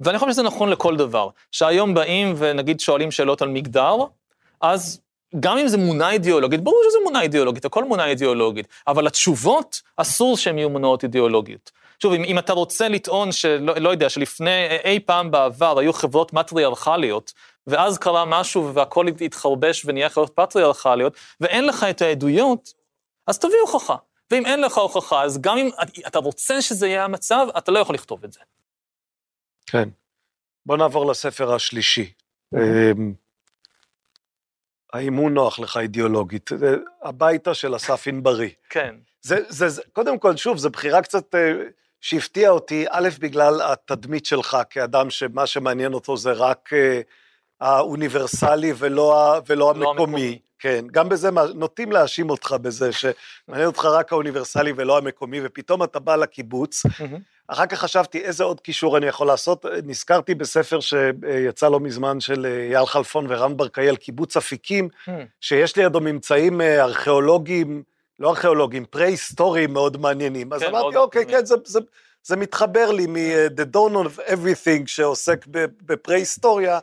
ואני חושב שזה נכון לכל דבר, שהיום באים ונגיד שואלים שאלות על מגדר, אז גם אם זה מונע אידיאולוגית, ברור שזה מונע אידיאולוגית, הכל מונע אידיאולוגית, אבל התשובות, אסור שהן יהיו מונעות אידיאולוגיות. שוב, אם, אם אתה רוצה לטעון שלא לא יודע, שלפני אי פעם בעבר היו חברות מטריארכליות, ואז קרה משהו והכל התחרבש ונהיה חברות פטריארכליות, ואין לך את העדויות, אז תביא הוכחה. ואם אין לך הוכחה, אז גם אם אתה רוצה שזה יהיה המצב, אתה לא יכול לכתוב את זה. כן. בוא נעבור לספר השלישי. האם הוא נוח לך אידיאולוגית? הביתה של אסף ענברי. כן. זה, זה, זה, קודם כל, שוב, זו בחירה קצת אה, שהפתיעה אותי, א', בגלל התדמית שלך כאדם שמה שמעניין אותו זה רק אה, האוניברסלי ולא, ולא לא המקומי. המקומי. כן, גם בזה, נוטים להאשים אותך בזה, שמעניין אותך רק האוניברסלי ולא המקומי, ופתאום אתה בא לקיבוץ. אחר כך חשבתי איזה עוד קישור אני יכול לעשות, נזכרתי בספר שיצא לא מזמן של אייל חלפון ורן ברקאי קיבוץ אפיקים, שיש לידו ממצאים אה, ארכיאולוגיים, לא ארכיאולוגיים, פרה-היסטוריים מאוד מעניינים. אז כן, אמרתי, אוקיי, כן, זה, זה, זה מתחבר לי מ-The Dawn of Everything שעוסק בפרה-היסטוריה.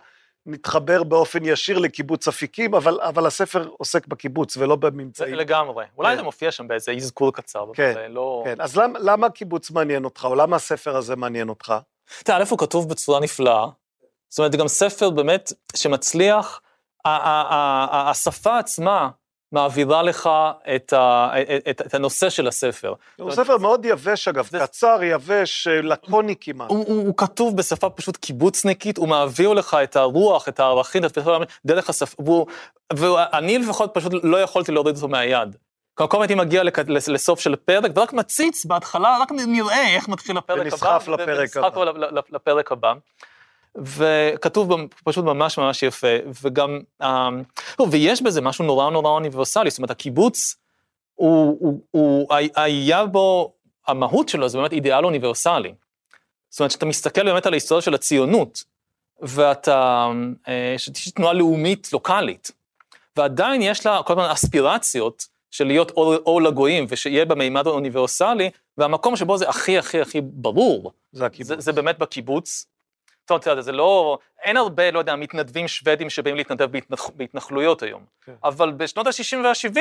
מתחבר באופן ישיר לקיבוץ אפיקים, אבל, אבל הספר עוסק בקיבוץ ולא בממצאים. לגמרי. אולי כן. זה מופיע שם באיזה אזכור קצר. כן, לא... כן. אז למ, למה הקיבוץ מעניין אותך, או למה הספר הזה מעניין אותך? תראה, א', הוא כתוב בצורה נפלאה. זאת אומרת, זה גם ספר באמת שמצליח, השפה עצמה מעבירה לך את, ה, את, את הנושא של הספר. הוא ספר מאוד יבש אגב, זה... קצר, יבש, לקוני כמעט. הוא, הוא, הוא כתוב בשפה פשוט קיבוצניקית, הוא מעביר לך את הרוח, את הערכים, את דרך השפה, והוא, ואני לפחות פשוט לא יכולתי להוריד אותו מהיד. כל פעם הייתי מגיע לק... לסוף של הפרק, ורק מציץ בהתחלה, רק נראה איך מתחיל הפרק הבא. ונסחף לפרק הבא. ונסחף לפרק הבא. וכתוב פשוט ממש ממש יפה, וגם, לא, ויש בזה משהו נורא נורא אוניברסלי, זאת אומרת, הקיבוץ, הוא, הוא, הוא, היה בו, המהות שלו זה באמת אידיאל אוניברסלי. זאת אומרת, כשאתה מסתכל באמת על ההיסטוריה של הציונות, ואתה, אה, שיש תנועה לאומית לוקאלית, ועדיין יש לה כל הזמן אספירציות של להיות אור, אור לגויים, ושיהיה במימד האוניברסלי, והמקום שבו זה הכי הכי הכי ברור, זה הקיבוץ. זה, זה באמת בקיבוץ. אתה יודע, זה לא, אין הרבה, לא יודע, מתנדבים שוודים שבאים להתנדב בהתנח, בהתנחלויות היום. כן. אבל בשנות ה-60 וה-70,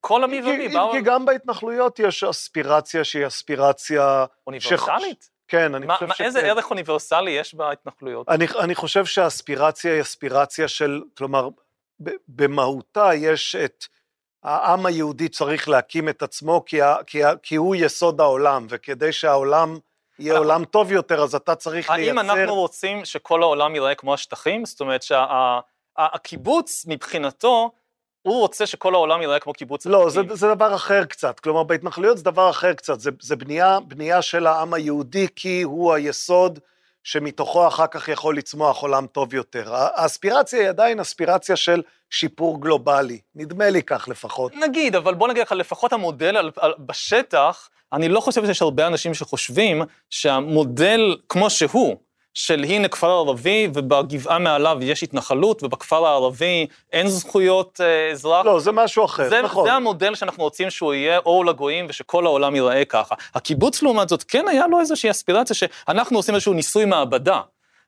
כל המי ומי באו... כי גם בהתנחלויות יש אספירציה שהיא אספירציה... אוניברסלית? ש... כן, אני מה, חושב שכן. איזה ערך אוניברסלי יש בהתנחלויות? אני, אני חושב שהאספירציה היא אספירציה של, כלומר, במהותה יש את... העם היהודי צריך להקים את עצמו כי, כי, כי הוא יסוד העולם, וכדי שהעולם יהיה עולם טוב יותר, אז אתה צריך האם לייצר... האם אנחנו רוצים שכל העולם ייראה כמו השטחים? זאת אומרת שהקיבוץ שה, מבחינתו, הוא רוצה שכל העולם ייראה כמו קיבוץ לא, זה, זה דבר אחר קצת. כלומר, בהתנחלויות זה דבר אחר קצת. זה, זה בנייה, בנייה של העם היהודי, כי הוא היסוד שמתוכו אחר כך יכול לצמוח עולם טוב יותר. האספירציה היא עדיין אספירציה של שיפור גלובלי. נדמה לי כך לפחות. נגיד, אבל בוא נגיד לך, לפחות המודל על, על, בשטח, אני לא חושב שיש הרבה אנשים שחושבים שהמודל כמו שהוא, של הנה כפר ערבי ובגבעה מעליו יש התנחלות ובכפר הערבי אין זכויות אה, אזרח. לא, זה משהו אחר, זה, נכון. זה המודל שאנחנו רוצים שהוא יהיה אור לגויים ושכל העולם ייראה ככה. הקיבוץ לעומת זאת כן היה לו איזושהי אספירציה שאנחנו עושים איזשהו ניסוי מעבדה,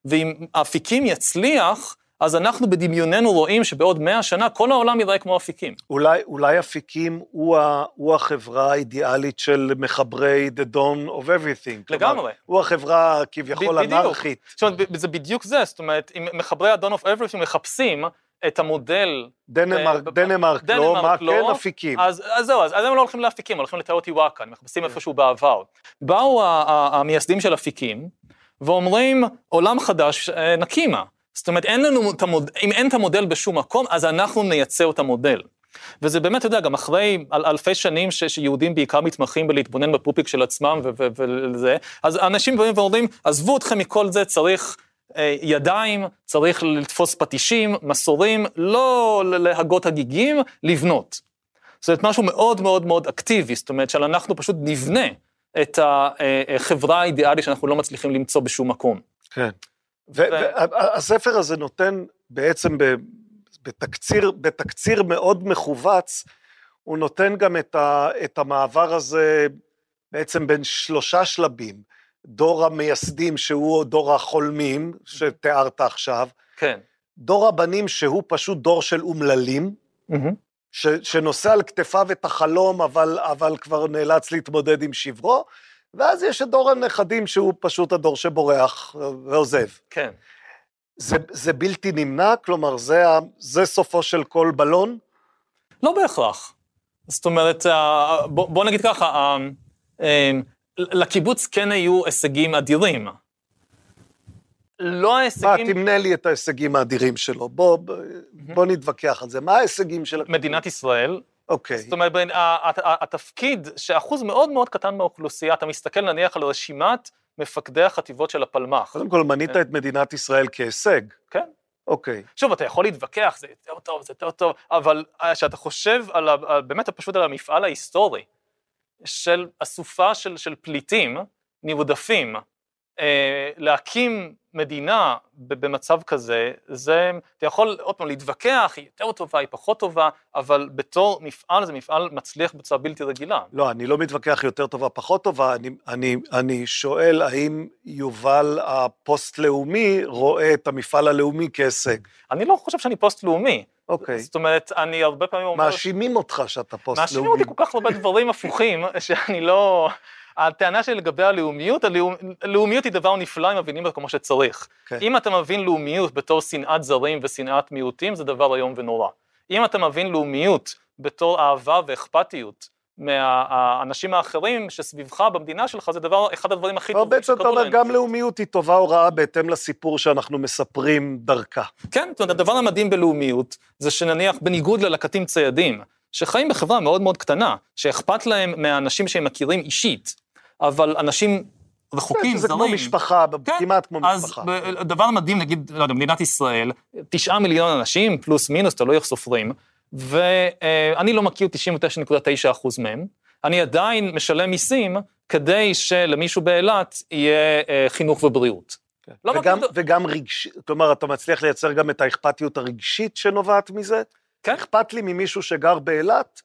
ואם האפיקים יצליח, אז אנחנו בדמיוננו רואים שבעוד מאה שנה כל העולם ייראה כמו אפיקים. אולי, אולי אפיקים הוא, ה, הוא החברה האידיאלית של מחברי The Dawn of Everything. לגמרי. כלומר, הוא החברה כביכול אנרכית. זאת אומרת, זה בדיוק זה, זאת אומרת, אם מחברי ה-Dawn of Everything מחפשים את המודל... דנמרק, uh, דנמרק, דנמרק לא, מה לא, כן אפיקים. אז, אז זהו, אז, אז הם לא הולכים לאפיקים, הולכים לטאוטיוואקה, הם מחפשים כן. איפשהו בעבר. באו המייסדים של אפיקים, ואומרים, עולם חדש, אה, נקימה. זאת אומרת, אין לנו אם אין את המודל בשום מקום, אז אנחנו נייצר את המודל. וזה באמת, אתה יודע, גם אחרי אל, אלפי שנים ש, שיהודים בעיקר מתמחים בלהתבונן בפופיק של עצמם וזה, אז אנשים באים ואומרים, עזבו אתכם מכל זה, צריך אה, ידיים, צריך לתפוס פטישים, מסורים, לא להגות הגיגים, לבנות. זאת אומרת, משהו מאוד מאוד מאוד אקטיבי, זאת אומרת, שאנחנו פשוט נבנה את החברה האידיאלית שאנחנו לא מצליחים למצוא בשום מקום. כן. והספר הזה נותן בעצם בתקציר, בתקציר מאוד מכווץ, הוא נותן גם את, ה, את המעבר הזה בעצם בין שלושה שלבים. דור המייסדים שהוא דור החולמים, שתיארת עכשיו. כן. דור הבנים שהוא פשוט דור של אומללים, mm-hmm. ש, שנושא על כתפיו את החלום, אבל, אבל כבר נאלץ להתמודד עם שברו, ואז יש את דור הנכדים שהוא פשוט הדור שבורח ועוזב. כן. זה, זה בלתי נמנע? כלומר, זה, זה סופו של כל בלון? לא בהכרח. זאת אומרת, אה, בוא, בוא נגיד ככה, אה, אה, לקיבוץ כן היו הישגים אדירים. לא ההישגים... מה, תמנה לי את ההישגים האדירים שלו. בוא, בוא נתווכח על זה. מה ההישגים של? מדינת ישראל. אוקיי. זאת אומרת, התפקיד, שאחוז מאוד מאוד קטן מהאוכלוסייה, אתה מסתכל נניח על רשימת מפקדי החטיבות של הפלמ"ח. קודם כל, מנית כן. את מדינת ישראל כהישג. כן. אוקיי. שוב, אתה יכול להתווכח, זה יותר טוב, זה יותר טוב, אבל כשאתה חושב על, ה, באמת פשוט על המפעל ההיסטורי של אסופה של, של פליטים נרדפים, אה, להקים מדינה במצב כזה, זה, אתה יכול עוד פעם להתווכח, היא יותר טובה, היא פחות טובה, אבל בתור מפעל זה מפעל מצליח בצורה בלתי רגילה. לא, אני לא מתווכח יותר טובה, פחות טובה, אני, אני, אני שואל האם יובל הפוסט-לאומי רואה את המפעל הלאומי כהישג. אני לא חושב שאני פוסט-לאומי. אוקיי. זאת אומרת, אני הרבה פעמים אומר... מאשימים אותך שאתה פוסט-לאומי. מאשימים אותי כל כך הרבה דברים הפוכים, שאני לא... הטענה שלי לגבי הלאומיות, הלאומיות היא דבר נפלא אם מבינים אותו כמו שצריך. כן. אם אתה מבין לאומיות בתור שנאת זרים ושנאת מיעוטים, זה דבר איום ונורא. אם אתה מבין לאומיות בתור אהבה ואכפתיות מהאנשים האחרים שסביבך במדינה שלך, זה דבר, אחד הדברים הכי טובים בעצם אתה אומר, גם לאומיות היא טובה או רעה בהתאם לסיפור שאנחנו מספרים דרכה. כן, זאת אומרת, הדבר המדהים בלאומיות, זה שנניח, בניגוד ללקטים ציידים, שחיים בחברה מאוד מאוד קטנה, שאכפת להם מהאנשים שהם מכירים אישית, אבל אנשים רחוקים, זרים. זה כמו משפחה, כן, כמעט כמו משפחה. אז דבר מדהים, נגיד, לא יודע, מדינת ישראל, תשעה מיליון אנשים, פלוס מינוס, תלוי איך סופרים, ואני לא מכיר 99.9 אחוז מהם, אני עדיין משלם מיסים כדי שלמישהו באילת יהיה אה, חינוך ובריאות. כן. לא וגם, מכיר... וגם רגשי, כלומר, אתה מצליח לייצר גם את האכפתיות הרגשית שנובעת מזה? כן. אכפת לי ממישהו שגר באילת,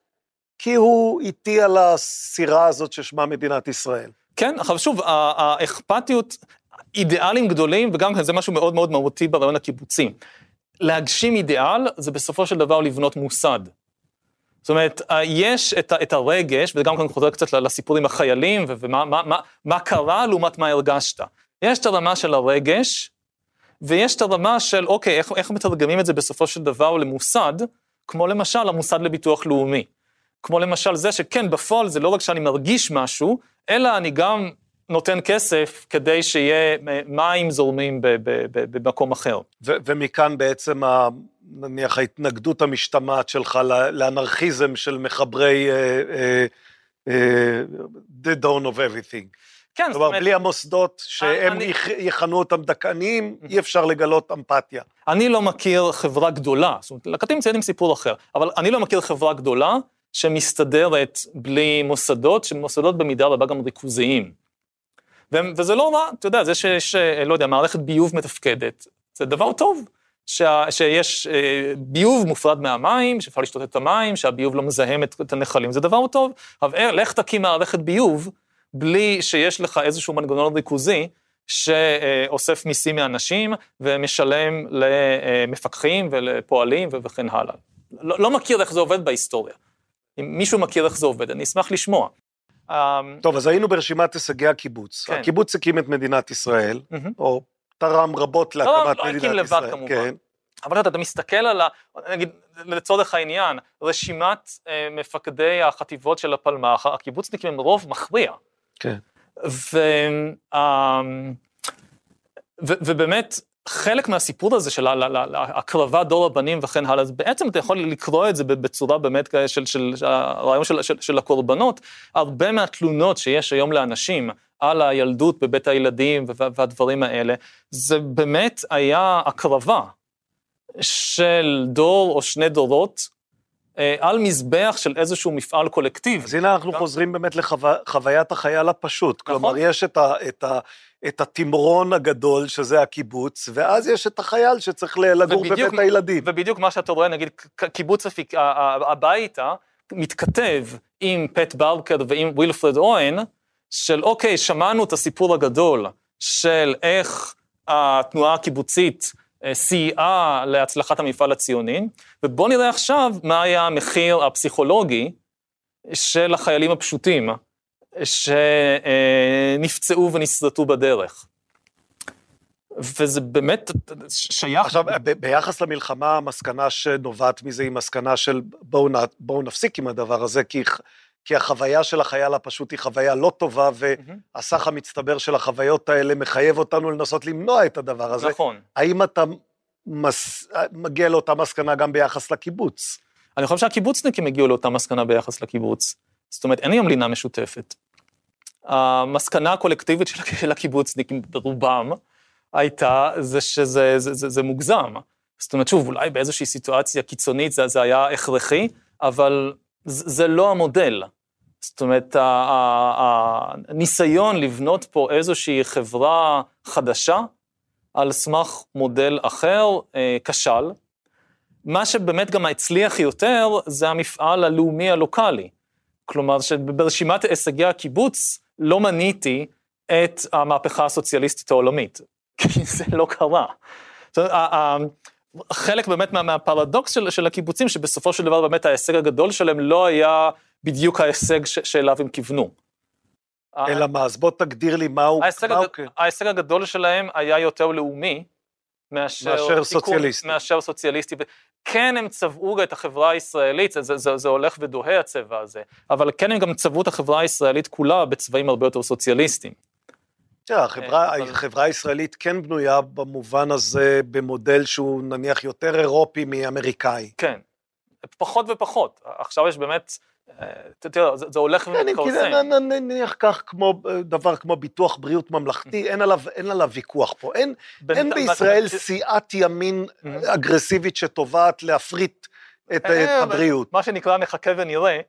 כי הוא איתי על הסירה הזאת ששמה מדינת ישראל. כן, אבל שוב, האכפתיות, אידיאלים גדולים, וגם זה משהו מאוד מאוד מהותי ברעיון הקיבוצי. להגשים אידיאל זה בסופו של דבר לבנות מוסד. זאת אומרת, יש את, את הרגש, וגם כאן חוזר קצת לסיפור עם החיילים, ומה מה, מה, מה קרה לעומת מה הרגשת. יש את הרמה של הרגש, ויש את הרמה של, אוקיי, איך, איך מתרגמים את זה בסופו של דבר למוסד, כמו למשל המוסד לביטוח לאומי. כמו למשל זה שכן, בפועל זה לא רק שאני מרגיש משהו, אלא אני גם נותן כסף כדי שיהיה מים זורמים במקום אחר. ומכאן בעצם, ה- נניח, ההתנגדות המשתמעת שלך לאנרכיזם של מחברי uh, uh, uh, The Dawn of Everything. כן, זאת אומרת, בלי המוסדות שהם אני... יכנו אותם דכאניים, אי אפשר לגלות אמפתיה. אני לא מכיר חברה גדולה, זאת אומרת, לקטים ציידים סיפור אחר, אבל אני לא מכיר חברה גדולה שמסתדרת בלי מוסדות, שמוסדות במידה רבה גם ריכוזיים. וזה לא רע, אתה יודע, זה שיש, לא יודע, מערכת ביוב מתפקדת, זה דבר טוב. שה, שיש אה, ביוב מופרד מהמים, שאפשר לשתות את המים, שהביוב לא מזהם את, את הנחלים, זה דבר טוב. אבל אה, לך תקים מערכת ביוב, בלי שיש לך איזשהו מנגנון ריכוזי, שאוסף מיסים מאנשים ומשלם למפקחים ולפועלים וכן הלאה. לא, לא מכיר איך זה עובד בהיסטוריה. אם מישהו מכיר איך זה עובד, אני אשמח לשמוע. אמ, טוב, אז היינו ברשימת הישגי הקיבוץ. כן. הקיבוץ הקים את מדינת ישראל, mm-hmm. או תרם רבות להקמת לא, לא, מדינת ישראל. לא, לא הקים לבד כמובן. כן. אבל אתה, אתה מסתכל על ה... נגיד, לצורך העניין, רשימת אה, מפקדי החטיבות של הפלמ"ח, הקיבוצניקים הם רוב מכריע. כן. ו, אה, ו, ובאמת, חלק מהסיפור הזה של הקרבת דור הבנים וכן הלאה, בעצם אתה יכול לקרוא את זה בצורה באמת של, של, הרעיון של, של, של הקורבנות. הרבה מהתלונות שיש היום לאנשים על הילדות בבית הילדים והדברים האלה, זה באמת היה הקרבה של דור או שני דורות אה, על מזבח של איזשהו מפעל קולקטיב. אז הנה אנחנו. חוזרים באמת לחוויית החייל הפשוט. נכון. כלומר, יש את, ה, את, התמרון הגדול, שזה הקיבוץ, ואז יש את החייל שצריך לגור ובדיוק, בבית הילדים. ובדיוק מה שאתה רואה, נגיד, קיבוץ הפיק, הביתה, מתכתב עם פט ברקר ועם ווילפרד אוהן, של אוקיי, שמענו את הסיפור הגדול של איך התנועה הקיבוצית אה, סייעה להצלחת המפעל הציוני, ובואו נראה עכשיו מה היה המחיר הפסיכולוגי של החיילים הפשוטים שנפצעו ונסרטו בדרך. וזה באמת שייך... עכשיו, ב- ביחס למלחמה, המסקנה שנובעת מזה היא מסקנה של בואו נ... בוא נפסיק עם הדבר הזה, כי כי החוויה של החייל הפשוט היא חוויה לא טובה, והסך המצטבר של החוויות האלה מחייב אותנו לנסות למנוע את הדבר הזה. נכון. האם אתה מס... מגיע לאותה מסקנה גם ביחס לקיבוץ? אני חושב שהקיבוצניקים הגיעו לאותה מסקנה ביחס לקיבוץ. זאת אומרת, אין היום לינה משותפת. המסקנה הקולקטיבית של הקיבוצניקים, ברובם, הייתה זה שזה זה, זה, זה מוגזם. זאת אומרת, שוב, אולי באיזושהי סיטואציה קיצונית זה, זה היה הכרחי, אבל זה לא המודל. זאת אומרת, הניסיון לבנות פה איזושהי חברה חדשה על סמך מודל אחר אה, כשל. מה שבאמת גם הצליח יותר זה המפעל הלאומי הלוקאלי. כלומר, שברשימת הישגי הקיבוץ לא מניתי את המהפכה הסוציאליסטית העולמית, כי זה לא קרה. חלק באמת מה, מהפרדוקס של, של הקיבוצים, שבסופו של דבר באמת ההישג הגדול שלהם לא היה בדיוק ההישג ש, שאליו הם כיוונו. אלא מה, אז בוא תגדיר לי מהו, ההישג, הג... כן. ההישג הגדול שלהם היה יותר לאומי, מאשר, מאשר סוציאליסטי. מאשר סוציאליסטי. כן הם צבעו את החברה הישראלית, זה, זה, זה, זה הולך ודוהה הצבע הזה, אבל כן הם גם צבעו את החברה הישראלית כולה בצבעים הרבה יותר סוציאליסטיים. תראה, החברה, החברה הישראלית כן בנויה במובן הזה במודל שהוא נניח יותר אירופי מאמריקאי. כן, פחות ופחות. עכשיו יש באמת, אה, תראה, זה, הולך כן, ומתכרסם. נניח כך כמו, דבר כמו ביטוח בריאות ממלכתי, אין עליו, אין עליו ויכוח פה. אין, בישראל סיעת ימין אגרסיבית שתובעת להפריט את, את אה, הבריאות. מה שנקרא נחכה ונראה.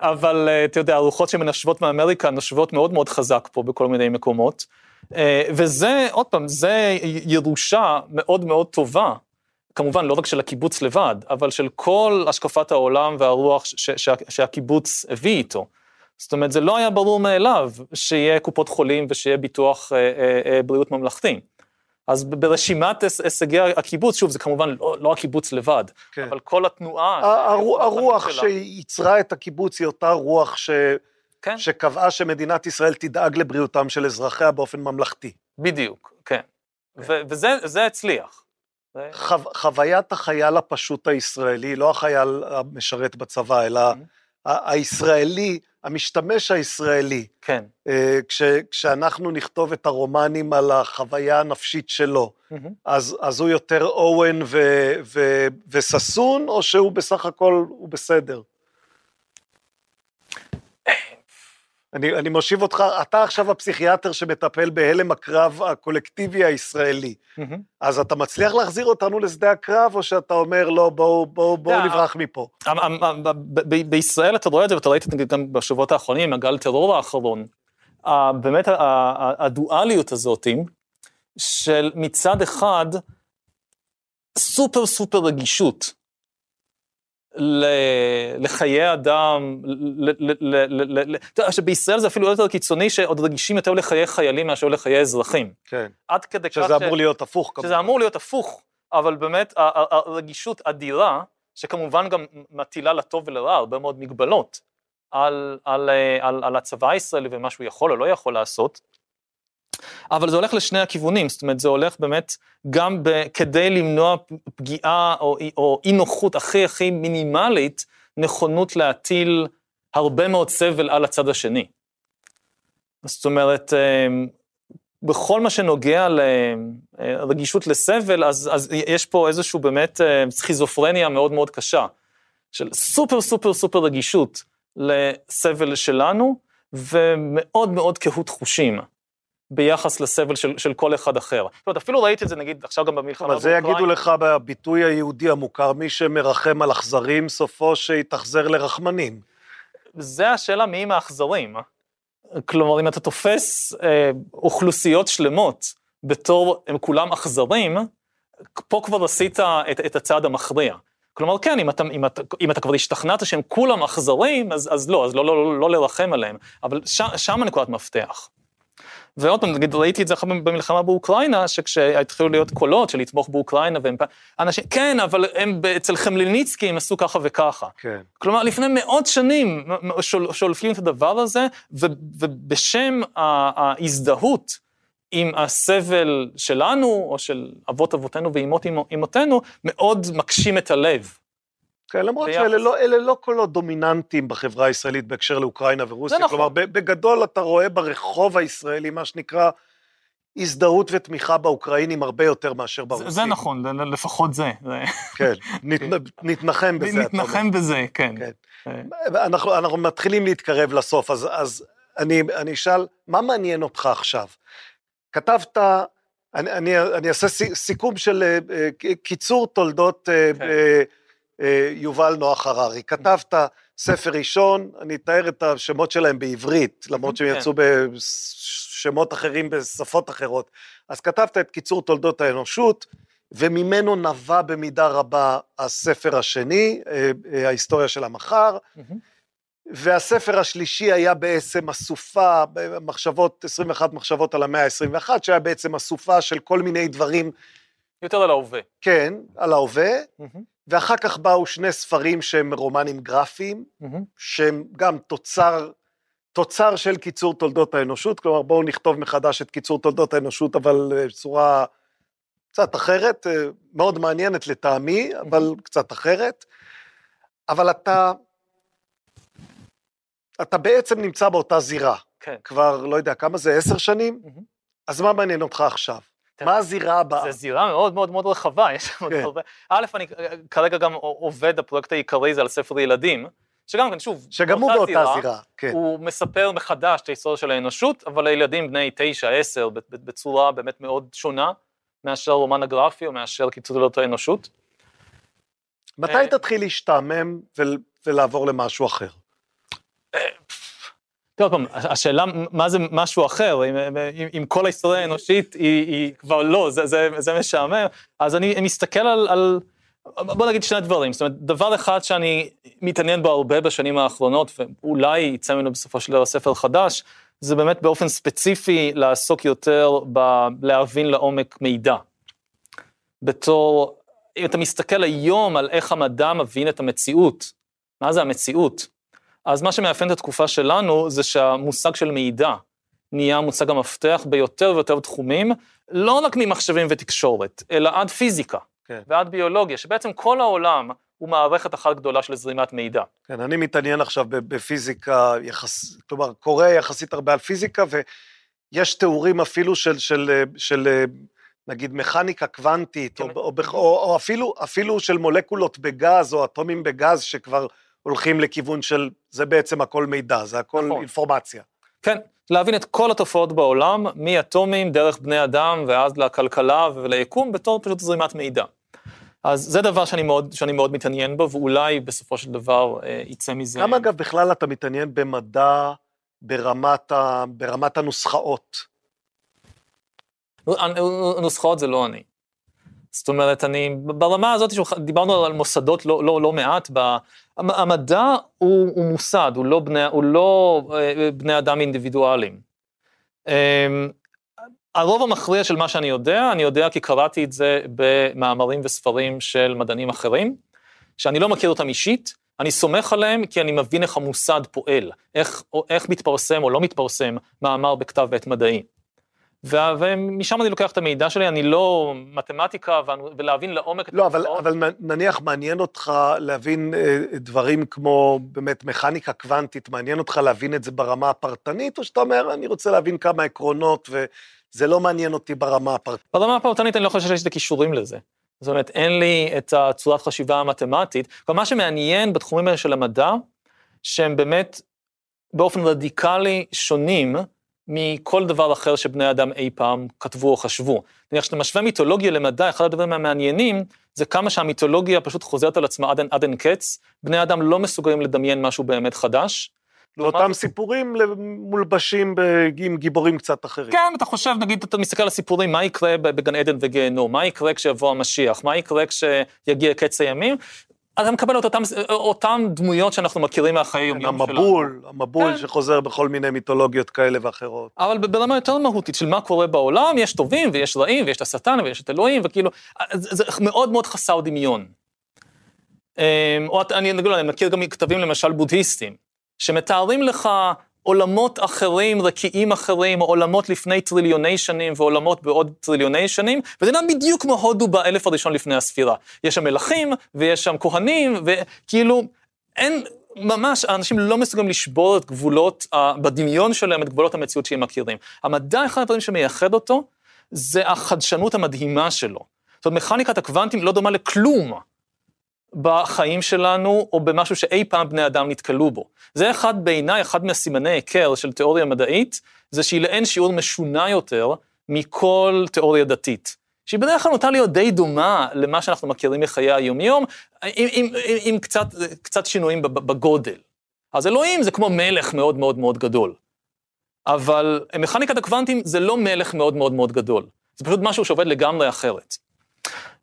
אבל אה, אתה יודע, הרוחות שמנשבות מאמריקה נושבות מאוד מאוד חזק פה בכל מיני מקומות. אה, וזה, עוד פעם, זה ירושה מאוד מאוד טובה, כמובן לא רק של הקיבוץ לבד, אבל של כל השקפת העולם והרוח ש- ש- שהקיבוץ הביא איתו. זאת אומרת, זה לא היה ברור מאליו שיהיה קופות חולים ושיהיה ביטוח אה, בריאות ממלכתי. אז ברשימת הישגי הקיבוץ, שוב, זה כמובן לא, לא הקיבוץ לבד, כן. אבל כל התנועה... הר, הרוח שייצרה את הקיבוץ היא אותה רוח ש... כן. שקבעה שמדינת ישראל תדאג לבריאותם של אזרחיה באופן ממלכתי. בדיוק, כן. כן. וזה הצליח. חו, חוויית החייל הפשוט הישראלי, לא החייל המשרת בצבא, אלא. הישראלי, המשתמש הישראלי. כן. אה, כש, כשאנחנו נכתוב את הרומנים על החוויה הנפשית שלו. אז, אז הוא יותר אוון ו, ו, וששון, או שהוא בסך הכל, הוא בסדר? אני, אני מושיב אותך, אתה עכשיו הפסיכיאטר שמטפל בהלם הקרב הקולקטיבי הישראלי. Mm-hmm. אז אתה מצליח להחזיר אותנו לשדה הקרב, או שאתה אומר, לא, בואו בוא, בוא yeah, נברח מפה? בישראל אתה רואה את זה, ואתה ראית את זה גם בשבועות האחרונים, הגל טרור האחרון. באמת הדואליות הזאת, של מצד אחד, סופר סופר רגישות לחיי אדם, אתה יודע שבישראל זה אפילו יותר קיצוני, שעוד רגישים יותר לחיי חיילים מאשר לחיי אזרחים. כן. עד כדי כך... שזה אמור להיות הפוך כמובן. שזה אמור להיות הפוך, אבל באמת הרגישות אדירה, שכמובן גם מטילה לטוב ולרע הרבה מאוד מגבלות על, על, על, על הצבא הישראלי ומה שהוא יכול או לא יכול לעשות. אבל זה הולך לשני הכיוונים, זאת אומרת, זה הולך באמת גם ב, כדי למנוע פגיעה או, או אי נוחות הכי הכי מינימלית, נכונות להטיל הרבה מאוד סבל על הצד השני. זאת אומרת, אמ, בכל מה שנוגע לרגישות לסבל, אז, אז יש פה איזושהי באמת אה, סכיזופרניה מאוד מאוד קשה, של סופר סופר סופר רגישות לסבל שלנו, ומאוד מאוד קהות חושים. ביחס לסבל של, של כל אחד אחר. זאת אומרת, אפילו ראיתי את זה נגיד עכשיו גם במלחמה אבל זה יגידו לך בביטוי היהודי המוכר, מי שמרחם על אכזרים, סופו שיתאכזר לרחמנים. זה השאלה מי עם האכזרים. כלומר, אם אתה תופס אה, אוכלוסיות שלמות בתור הם כולם אכזרים, פה כבר עשית את, את הצעד המכריע. כלומר, כן, אם אתה, אם, אתה, אם אתה כבר השתכנעת שהם כולם אכזרים, אז, אז לא, אז לא, לא, לא, לא לרחם עליהם, אבל ש, שם הנקודת מפתח. ועוד פעם, נגיד, ראיתי את זה עכשיו במלחמה באוקראינה, שכשהתחילו להיות קולות של לתמוך באוקראינה, והם אנשים, כן, אבל הם אצל חמלניצקי הם עשו ככה וככה. כן. כלומר, לפני מאות שנים שול, שולפים את הדבר הזה, ובשם ההזדהות עם הסבל שלנו, או של אבות אבותינו ואימות אימותינו, מאוד מקשים את הלב. כן, למרות ביחס. שאלה לא, לא קולות דומיננטיים בחברה הישראלית בהקשר לאוקראינה ורוסיה. נכון. כלומר, בגדול אתה רואה ברחוב הישראלי, מה שנקרא, הזדהות ותמיכה באוקראינים הרבה יותר מאשר ברוסים. זה, זה נכון, לפחות זה. כן, נת, נתנחם בזה. נתנחם בזה, כן. כן. אה. אנחנו, אנחנו מתחילים להתקרב לסוף, אז, אז אני, אני אשאל, מה מעניין אותך עכשיו? כתבת, אני, אני, אני אעשה סיכום של אה, אה, קיצור תולדות... כן. אה, יובל נוח הררי. כתבת ספר ראשון, אני אתאר את השמות שלהם בעברית, למרות שהם כן. יצאו בשמות אחרים בשפות אחרות. אז כתבת את קיצור תולדות האנושות, וממנו נבע במידה רבה הספר השני, אה, אה, ההיסטוריה של המחר. והספר השלישי היה בעצם אסופה, מחשבות, 21 מחשבות על המאה ה-21, שהיה בעצם אסופה של כל מיני דברים. יותר על ההווה. כן, על ההווה. Mm-hmm. ואחר כך באו שני ספרים שהם רומנים גרפיים, mm-hmm. שהם גם תוצר, תוצר של קיצור תולדות האנושות, כלומר בואו נכתוב מחדש את קיצור תולדות האנושות, אבל אה, בצורה קצת אחרת, אה, מאוד מעניינת לטעמי, אבל mm-hmm. קצת אחרת. אבל אתה, אתה בעצם נמצא באותה זירה. כן. כבר, לא יודע, כמה זה, עשר שנים? Mm-hmm. אז מה מעניין אותך עכשיו? מה הזירה הבאה? זו זירה מאוד מאוד מאוד רחבה, יש שם עוד כן. הרבה. א', אני כרגע גם עובד, הפרויקט העיקרי זה על ספר ילדים, שגם כן, שוב, שגם הוא באותה זירה, כן. הוא מספר מחדש את ההיסטוריה של האנושות, אבל לילדים בני תשע, עשר, בצורה באמת מאוד שונה, מאשר רומן הגרפי או מאשר קיצור האנושות. מתי אה, תתחיל להשתעמם ולעבור למשהו אחר? עוד פעם, השאלה מה זה משהו אחר, אם, אם, כל ההיסטוריה האנושית היא, היא כבר לא, זה, זה, זה משעמם, אז אני מסתכל על, על, בוא נגיד שני דברים, זאת אומרת, דבר אחד שאני מתעניין בו הרבה בשנים האחרונות, ואולי יצא ממנו בסופו של דבר ספר חדש, זה באמת באופן ספציפי לעסוק יותר בלהבין לעומק מידע. בתור, אם אתה מסתכל היום על איך המדע מבין את המציאות, מה זה המציאות? אז מה שמאפיין את התקופה שלנו זה שהמושג של מידע נהיה מושג המפתח ביותר ויותר תחומים, לא רק ממחשבים ותקשורת, אלא עד פיזיקה כן. ועד ביולוגיה, שבעצם כל העולם הוא מערכת אחת גדולה של זרימת מידע. כן, אני מתעניין עכשיו בפיזיקה, יחס, כלומר, קורא יחסית הרבה על פיזיקה, ויש תיאורים אפילו של, של, של נגיד מכניקה קוונטית, כן. או, או, או, או אפילו, אפילו של מולקולות בגז, או אטומים בגז, שכבר הולכים לכיוון של, זה בעצם הכל מידע, זה הכל נכון. אינפורמציה. כן, להבין את כל התופעות בעולם, מאטומים, דרך בני אדם, ואז לכלכלה וליקום, בתור פשוט זרימת מידע. אז זה דבר שאני מאוד, שאני מאוד מתעניין בו, ואולי בסופו של דבר אה, יצא מזה... כמה אגב בכלל אתה מתעניין במדע ברמת, ה, ברמת הנוסחאות? נוסחאות זה לא אני. זאת אומרת, אני, ברמה הזאת, דיברנו על מוסדות לא, לא, לא מעט, המדע הוא, הוא מוסד, הוא לא בני, הוא לא אה, בני אדם אינדיבידואליים. אמ, הרוב המכריע של מה שאני יודע, אני יודע כי קראתי את זה במאמרים וספרים של מדענים אחרים, שאני לא מכיר אותם אישית, אני סומך עליהם כי אני מבין איך המוסד פועל, איך, איך מתפרסם או לא מתפרסם מאמר בכתב עת מדעי. ומשם אני לוקח את המידע שלי, אני לא מתמטיקה, ולהבין לעומק את לא, אבל, אבל נניח מעניין אותך להבין אה, דברים כמו באמת מכניקה קוונטית, מעניין אותך להבין את זה ברמה הפרטנית, או שאתה אומר, אני רוצה להבין כמה עקרונות, וזה לא מעניין אותי ברמה הפרטנית? ברמה הפרטנית אני לא חושב שיש לי כישורים לזה. זאת אומרת, אין לי את הצורת חשיבה המתמטית. כלומר, מה שמעניין בתחומים האלה של המדע, שהם באמת באופן רדיקלי שונים מכל דבר אחר שבני אדם אי פעם כתבו או חשבו. נניח כשאתה משווה מיתולוגיה למדע, אחד הדברים המעניינים זה כמה שהמיתולוגיה פשוט חוזרת על עצמה עד, עד אין קץ, בני אדם לא מסוגלים לדמיין משהו באמת חדש. לעומת... סיפורים מולבשים עם גיבורים קצת אחרים. כן, אתה חושב, נגיד, אתה מסתכל על הסיפורים, מה יקרה בגן עדן וגיהנום, מה יקרה כשיבוא המשיח, מה יקרה כשיגיע קץ הימים, אתה מקבל את אותם, אותם דמויות שאנחנו מכירים מהחיי יומיום שלנו. המבול, המבול כן. שחוזר בכל מיני מיתולוגיות כאלה ואחרות. אבל ברמה יותר מהותית של מה קורה בעולם, יש טובים ויש רעים ויש את השטן ויש את אלוהים, וכאילו, זה מאוד מאוד חסר דמיון. אמ, או אני, אני מכיר גם כתבים למשל בודהיסטים, שמתארים לך עולמות אחרים, רקיעים אחרים, או עולמות לפני טריליוני שנים ועולמות בעוד טריליוני שנים, וזה נראה בדיוק כמו הודו באלף הראשון לפני הספירה. יש שם מלכים, ויש שם כהנים, וכאילו, אין, ממש, האנשים לא מסוגלים לשבור את גבולות, בדמיון שלהם, את גבולות המציאות שהם מכירים. המדע, אחד הדברים שמייחד אותו, זה החדשנות המדהימה שלו. זאת אומרת, מכניקת הקוונטים לא דומה לכלום. בחיים שלנו, או במשהו שאי פעם בני אדם נתקלו בו. זה אחד, בעיניי, אחד מהסימני היכר של תיאוריה מדעית, זה שהיא לאין שיעור משונה יותר מכל תיאוריה דתית. שהיא בדרך כלל נוטה להיות די דומה למה שאנחנו מכירים מחיי היומיום, עם, עם, עם, עם קצת, קצת שינויים בגודל. אז אלוהים זה כמו מלך מאוד מאוד מאוד גדול. אבל מכניקת הקוונטים זה לא מלך מאוד מאוד מאוד גדול. זה פשוט משהו שעובד לגמרי אחרת.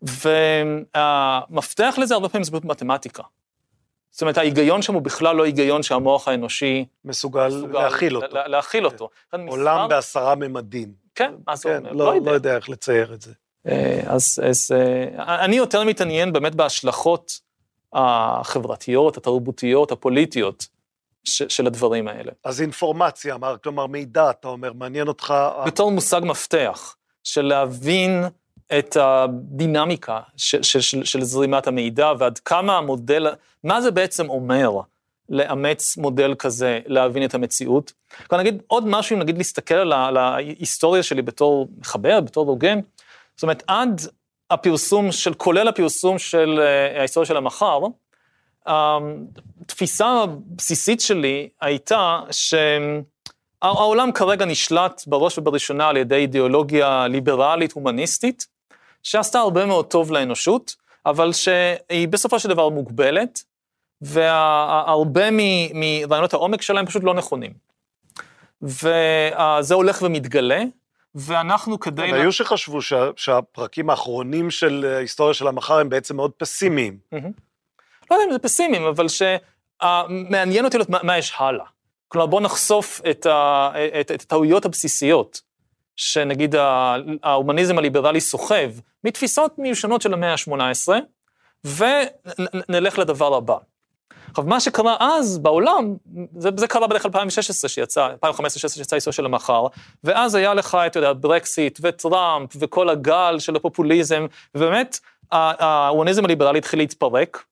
והמפתח לזה הרבה פעמים זה פשוט מתמטיקה. זאת אומרת, ההיגיון שם הוא בכלל לא היגיון שהמוח האנושי... מסוגל, מסוגל להכיל אותו. לה, להכיל אותו. כן. עולם מספר... בעשרה ממדים. כן, מה זה כן, אומר? לא, לא, יודע. לא יודע איך לצייר את זה. אה, אז, אז אה, אני יותר מתעניין באמת בהשלכות החברתיות, התרבותיות, הפוליטיות ש, של הדברים האלה. אז אינפורמציה, כלומר מידע, אתה אומר, מעניין אותך... בתור מושג מפתח, של להבין את הדינמיקה של, של, של, של זרימת המידע ועד כמה המודל, מה זה בעצם אומר לאמץ מודל כזה, להבין את המציאות. כבר נגיד עוד משהו, אם נגיד להסתכל על, על ההיסטוריה שלי בתור מחבר, בתור הוגן, זאת אומרת, עד הפרסום של, כולל הפרסום של uh, ההיסטוריה של המחר, התפיסה הבסיסית שלי הייתה ש... העולם כרגע נשלט בראש ובראשונה על ידי אידיאולוגיה ליברלית הומניסטית, שעשתה הרבה מאוד טוב לאנושות, אבל שהיא בסופו של דבר מוגבלת, והרבה מרעיונות העומק שלהם פשוט לא נכונים. וזה הולך ומתגלה, ואנחנו כדי... היו שחשבו שה, שהפרקים האחרונים של ההיסטוריה של המחר הם בעצם מאוד פסימיים. לא יודע אם זה פסימיים, אבל שמעניין אותי לראות מה, מה יש הלאה. כלומר, בואו נחשוף את, את, את הטעויות הבסיסיות שנגיד ההומניזם הליברלי סוחב מתפיסות מיושנות של המאה ה-18, ונלך לדבר הבא. עכשיו, מה שקרה אז בעולם, זה, זה קרה בערך 2016 שיצא, 2015-2016 שיצא היסטוריה של המחר, ואז היה לך, אתה יודע, ברקסיט וטראמפ וכל הגל של הפופוליזם, ובאמת, ההומניזם הליברלי התחיל להתפרק,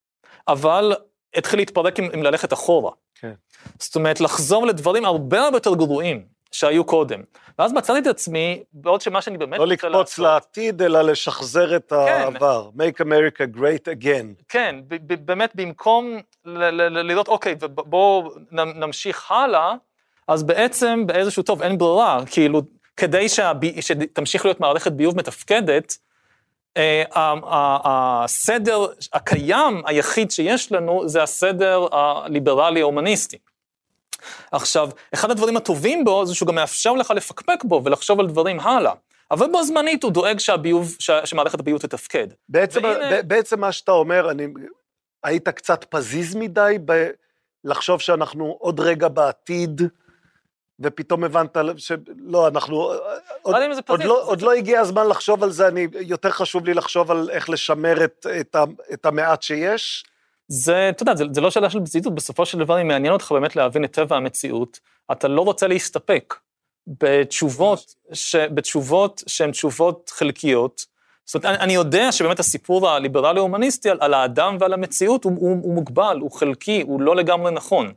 אבל התחיל להתפרק עם, עם ללכת אחורה. כן. זאת אומרת, לחזור לדברים הרבה הרבה יותר גרועים. שהיו קודם. ואז מצאתי את עצמי, בעוד שמה שאני באמת לא רוצה לעשות... לא לקפוץ לעתיד, אלא לשחזר את כן. העבר. Make America Great Again. כן, באמת במקום לראות, אוקיי, בואו נמשיך הלאה, אז בעצם באיזשהו, טוב, אין ברירה, כאילו, כדי שהבי, שתמשיך להיות מערכת ביוב מתפקדת, אה, הסדר הקיים היחיד שיש לנו זה הסדר הליברלי ההומניסטי. עכשיו, אחד הדברים הטובים בו זה שהוא גם מאפשר לך לפקפק בו ולחשוב על דברים הלאה. אבל בו זמנית הוא דואג שהביוב, ש, שמערכת הביוב תתפקד. בעצם, והנה... בעצם מה שאתה אומר, אני, היית קצת פזיז מדי בלחשוב שאנחנו עוד רגע בעתיד, ופתאום הבנת שלא, אנחנו... עוד, לא עוד, לא, עוד לא הגיע הזמן לחשוב על זה, אני, יותר חשוב לי לחשוב על איך לשמר את, את, את המעט שיש. זה, אתה יודע, זה, זה לא שאלה של בזיזות, בסופו של דבר, אם מעניין אותך באמת להבין את טבע המציאות, אתה לא רוצה להסתפק בתשובות, ש, בתשובות שהן תשובות חלקיות. זאת אומרת, אני, אני יודע שבאמת הסיפור הליברלי-הומניסטי על, על האדם ועל המציאות הוא, הוא, הוא מוגבל, הוא חלקי, הוא לא לגמרי נכון.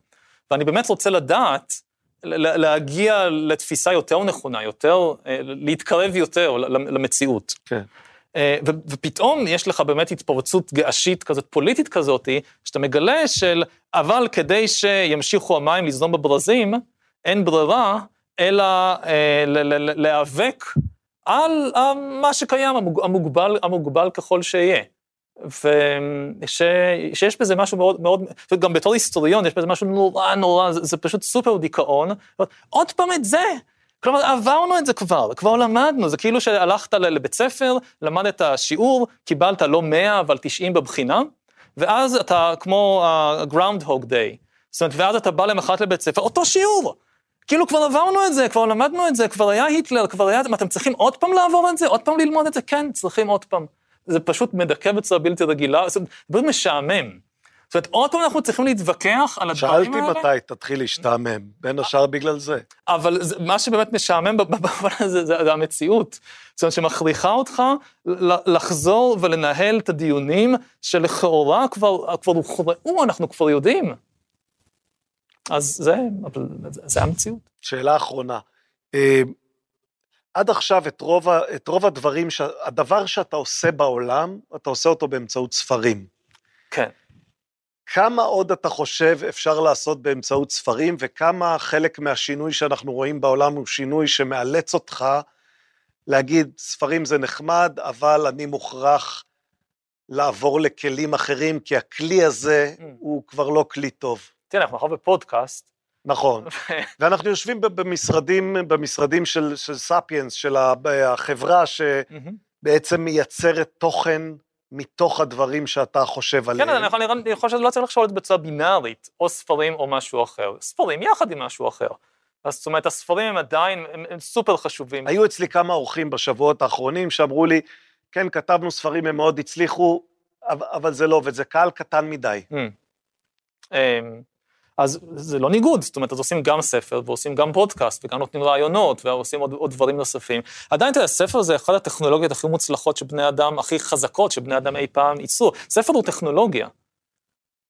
ואני באמת רוצה לדעת, להגיע לתפיסה יותר נכונה, יותר, אה, להתקרב יותר למציאות. כן. אה, ופתאום יש לך באמת התפרצות געשית כזאת, פוליטית כזאת, שאתה מגלה של, אבל כדי שימשיכו המים לזרום בברזים, אין ברירה אלא אה, להיאבק על מה שקיים, המוגבל, המוגבל ככל שיהיה. ושיש בזה משהו מאוד מאוד, גם בתור היסטוריון יש בזה משהו נורא נורא, זה, זה פשוט סופר דיכאון. עוד פעם את זה, כלומר, עברנו את זה כבר, כבר למדנו, זה כאילו שהלכת לבית ספר, למדת שיעור, קיבלת לא 100 אבל 90 בבחינה, ואז אתה כמו ה-groundhog day, זאת אומרת, ואז אתה בא למחרת לבית ספר, אותו שיעור. כאילו כבר עברנו את זה, כבר למדנו את זה, כבר היה היטלר, כבר היה, מה, אתם צריכים עוד פעם לעבור את זה? עוד פעם ללמוד את זה? כן, צריכים עוד פעם. זה פשוט מדכא בצורה בלתי רגילה, זה פשוט משעמם. זאת אומרת, עוד פעם אנחנו צריכים להתווכח על הדברים האלה. שאלתי מתי תתחיל להשתעמם, בין השאר בגלל זה. אבל זה, מה שבאמת משעמם במובן הזה, זה, זה המציאות. זאת אומרת, שמכריחה אותך לחזור ולנהל את הדיונים שלכאורה כבר, כבר הוכרעו, אנחנו כבר יודעים. אז זה, אבל זה המציאות. שאלה אחרונה. אה, עד עכשיו את רוב, את רוב הדברים, הדבר שאתה עושה בעולם, אתה עושה אותו באמצעות ספרים. כן. כמה עוד אתה חושב אפשר לעשות באמצעות ספרים, וכמה חלק מהשינוי שאנחנו רואים בעולם הוא שינוי שמאלץ אותך להגיד, ספרים זה נחמד, אבל אני מוכרח לעבור לכלים אחרים, כי הכלי הזה mm. הוא כבר לא כלי טוב. תראה, אנחנו עכשיו בפודקאסט. נכון, ואנחנו יושבים במשרדים, במשרדים של, של ספיאנס, של החברה שבעצם מייצרת תוכן מתוך הדברים שאתה חושב כן, עליהם. כן, אני, אני, אני חושב שלא צריך לחשוב על זה בצורה בינארית, או ספרים או משהו אחר. ספרים יחד עם משהו אחר. אז זאת אומרת, הספרים הם עדיין, הם, הם סופר חשובים. היו אצלי כמה אורחים בשבועות האחרונים שאמרו לי, כן, כתבנו ספרים, הם מאוד הצליחו, אבל זה לא עובד, זה קהל קטן מדי. Mm. אז זה לא ניגוד, זאת אומרת, אז עושים גם ספר ועושים גם פודקאסט וגם נותנים רעיונות ועושים עוד, עוד דברים נוספים. עדיין, תראה, ספר זה אחת הטכנולוגיות הכי מוצלחות שבני אדם, הכי חזקות שבני אדם אי פעם ייצרו. ספר הוא טכנולוגיה.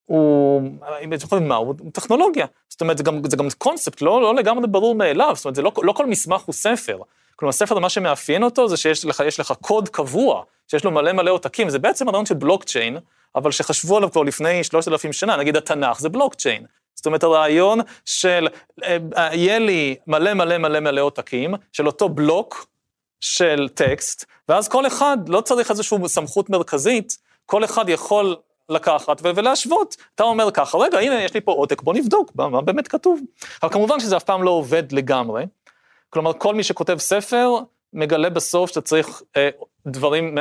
הוא, אם אתם יכולים מה, הוא טכנולוגיה. זאת אומרת, זה גם, זה גם קונספט לא, לא לגמרי ברור מאליו, זאת אומרת, לא, לא כל מסמך הוא ספר. כלומר, ספר, מה שמאפיין אותו זה שיש לך, לך קוד קבוע, שיש לו מלא מלא עותקים, זה בעצם הרעיון של בלוקצ'יין, אבל שחשבו עליו כבר לפני 3,000 שנה, נגיד התנ"ך זה בלוקצ'יין. זאת אומרת, הרעיון של, אה, יהיה לי מלא מלא מלא מלא עותקים, של אותו בלוק של טקסט, ואז כל אחד לא צריך איזושהי סמכות מרכזית, כל אחד יכול לקחת ולהשוות. אתה אומר ככה, רגע, הנה, יש לי פה עותק, בוא נבדוק מה, באמת כתוב. אבל כמובן שזה אף פעם לא עובד לגמרי. כלומר, כל מי שכותב ספר, מגלה בסוף שאתה צריך אה, דברים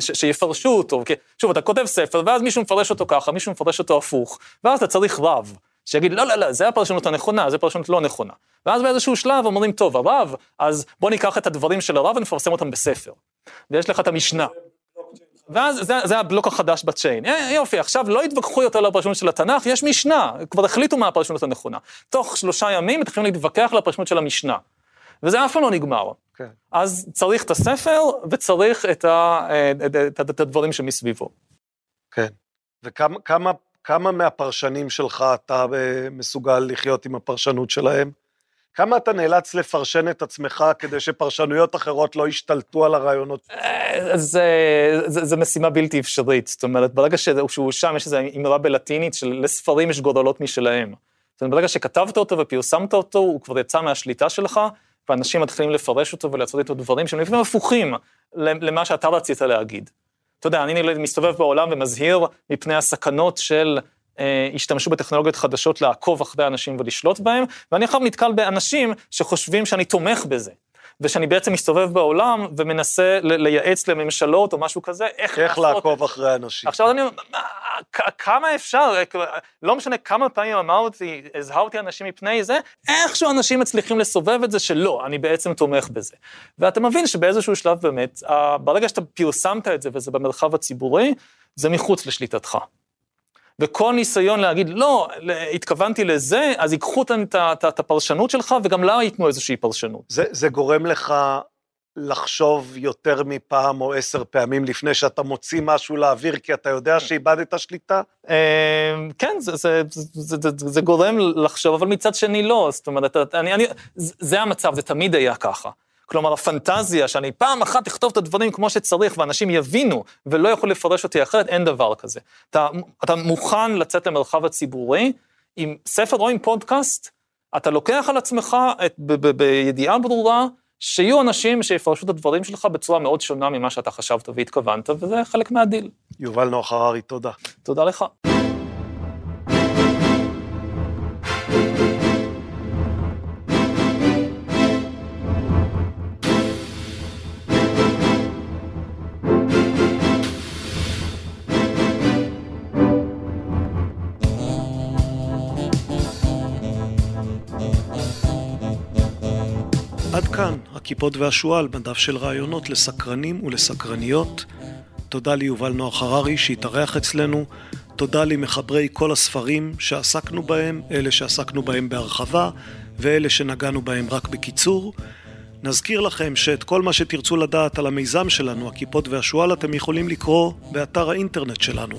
שיפרשו אותו. שוב, אתה כותב ספר, ואז מישהו מפרש אותו ככה, מישהו מפרש אותו הפוך, ואז אתה צריך רב. שיגיד, לא, לא, לא, זה הפרשנות הנכונה, זה פרשנות לא נכונה. ואז באיזשהו שלב אומרים, טוב, הרב, אז בוא ניקח את הדברים של הרב ונפרסם אותם בספר. ויש לך את המשנה. ואז זה, זה הבלוק החדש בצ'יין. יופי, עכשיו לא יתווכחו יותר לפרשנות של התנ"ך, יש משנה, כבר החליטו מה הפרשנות הנכונה. תוך שלושה ימים מתחילים להתווכח על הפרשנות של המשנה. וזה אף פעם לא נגמר. כן. אז צריך את הספר וצריך את, ה, את, את, את, את הדברים שמסביבו. כן. וכמה כמה מהפרשנים שלך אתה אה, מסוגל לחיות עם הפרשנות שלהם? כמה אתה נאלץ לפרשן את עצמך כדי שפרשנויות אחרות לא ישתלטו על הרעיונות? אה, זה, זה, זה משימה בלתי אפשרית, זאת אומרת, ברגע שהוא שם, יש איזו אמרה בלטינית של לספרים יש גודלות משלהם. זאת אומרת, ברגע שכתבת אותו ופרסמת אותו, הוא כבר יצא מהשליטה שלך, ואנשים מתחילים לפרש אותו ולעשות איתו דברים שהם לפעמים הפוכים למה שאתה רצית להגיד. אתה יודע, אני מסתובב בעולם ומזהיר מפני הסכנות של אה, השתמשו בטכנולוגיות חדשות לעקוב אחרי אנשים ולשלוט בהם, ואני עכשיו נתקל באנשים שחושבים שאני תומך בזה. ושאני בעצם מסתובב בעולם ומנסה לייעץ לממשלות או משהו כזה, איך, איך לעקוב אחרי אנשים. עכשיו אני אומר, כמה אפשר, לא משנה כמה פעמים אמרתי, הזהרתי אנשים מפני זה, איכשהו אנשים מצליחים לסובב את זה שלא, אני בעצם תומך בזה. ואתה מבין שבאיזשהו שלב באמת, ברגע שאתה פרסמת את זה וזה במרחב הציבורי, זה מחוץ לשליטתך. וכל ניסיון להגיד, לא, התכוונתי לזה, אז ייקחו את הפרשנות שלך, וגם לה ייתנו איזושהי פרשנות. זה, זה גורם לך לחשוב יותר מפעם או עשר פעמים לפני שאתה מוציא משהו לאוויר, כי אתה יודע שאיבדת שליטה? כן, זה, זה, זה, זה, זה גורם לחשוב, אבל מצד שני לא, זאת אומרת, אני, אני, זה המצב, זה תמיד היה ככה. כלומר, הפנטזיה שאני פעם אחת אכתוב את הדברים כמו שצריך, ואנשים יבינו ולא יוכלו לפרש אותי אחרת, אין דבר כזה. אתה, אתה מוכן לצאת למרחב הציבורי עם ספר או עם פודקאסט, אתה לוקח על עצמך את, ב, ב, בידיעה ברורה, שיהיו אנשים שיפרשו את הדברים שלך בצורה מאוד שונה ממה שאתה חשבת והתכוונת, וזה חלק מהדיל. יובל נוח הררי, תודה. תודה לך. הכיפות והשועל, בדף של רעיונות לסקרנים ולסקרניות. תודה ליובל נוח הררי שהתארח אצלנו. תודה למחברי כל הספרים שעסקנו בהם, אלה שעסקנו בהם בהרחבה, ואלה שנגענו בהם רק בקיצור. נזכיר לכם שאת כל מה שתרצו לדעת על המיזם שלנו, הכיפות והשועל, אתם יכולים לקרוא באתר האינטרנט שלנו,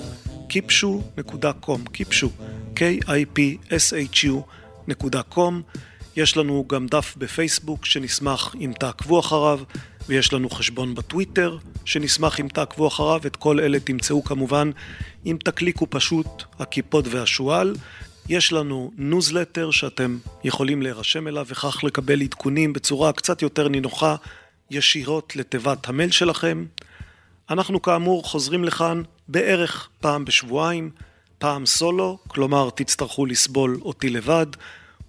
kipshu.com, kipshu, k-i-p-s-h-u.com. יש לנו גם דף בפייסבוק שנשמח אם תעקבו אחריו, ויש לנו חשבון בטוויטר שנשמח אם תעקבו אחריו, את כל אלה תמצאו כמובן אם תקלידו פשוט הקיפוד והשועל. יש לנו ניוזלטר שאתם יכולים להירשם אליו וכך לקבל עדכונים בצורה קצת יותר נינוחה ישירות לתיבת המייל שלכם. אנחנו כאמור חוזרים לכאן בערך פעם בשבועיים, פעם סולו, כלומר תצטרכו לסבול אותי לבד,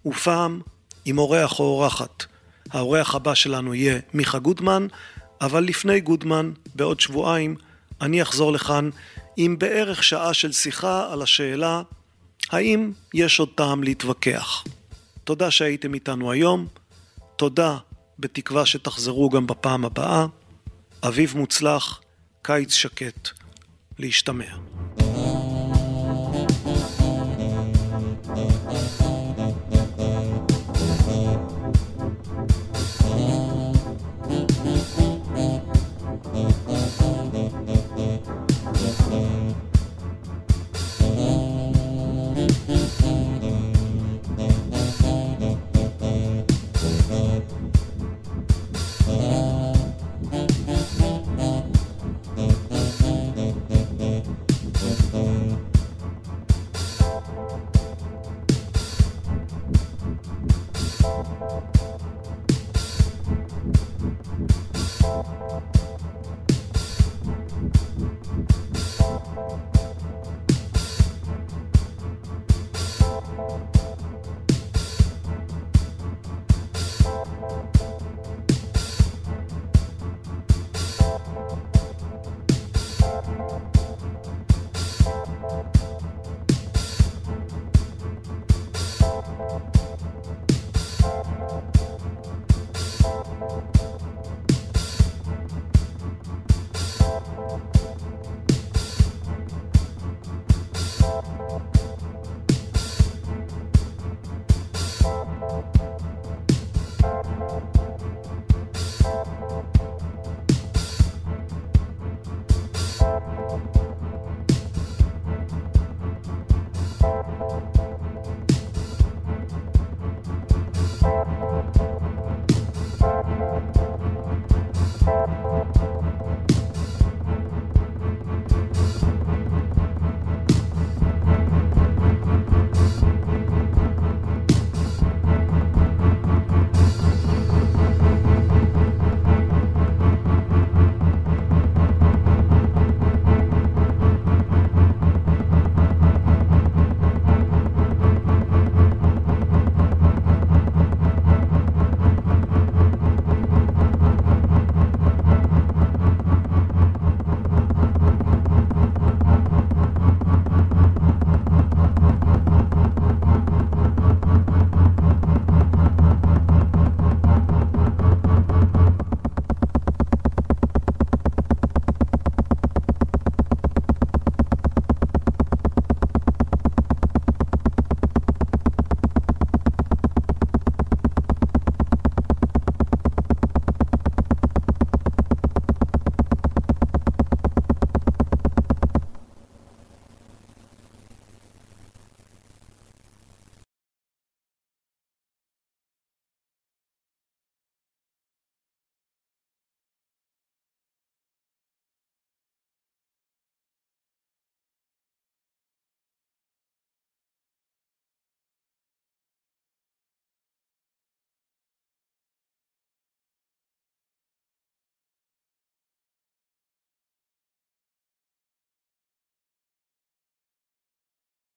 ופעם עם אורח או אורחת. האורח הבא שלנו יהיה מיכה גודמן, אבל לפני גודמן, בעוד שבועיים, אני אחזור לכאן עם בערך שעה של שיחה על השאלה האם יש עוד טעם להתווכח. תודה שהייתם איתנו היום, תודה, בתקווה שתחזרו גם בפעם הבאה. אביב מוצלח, קיץ שקט, להשתמע.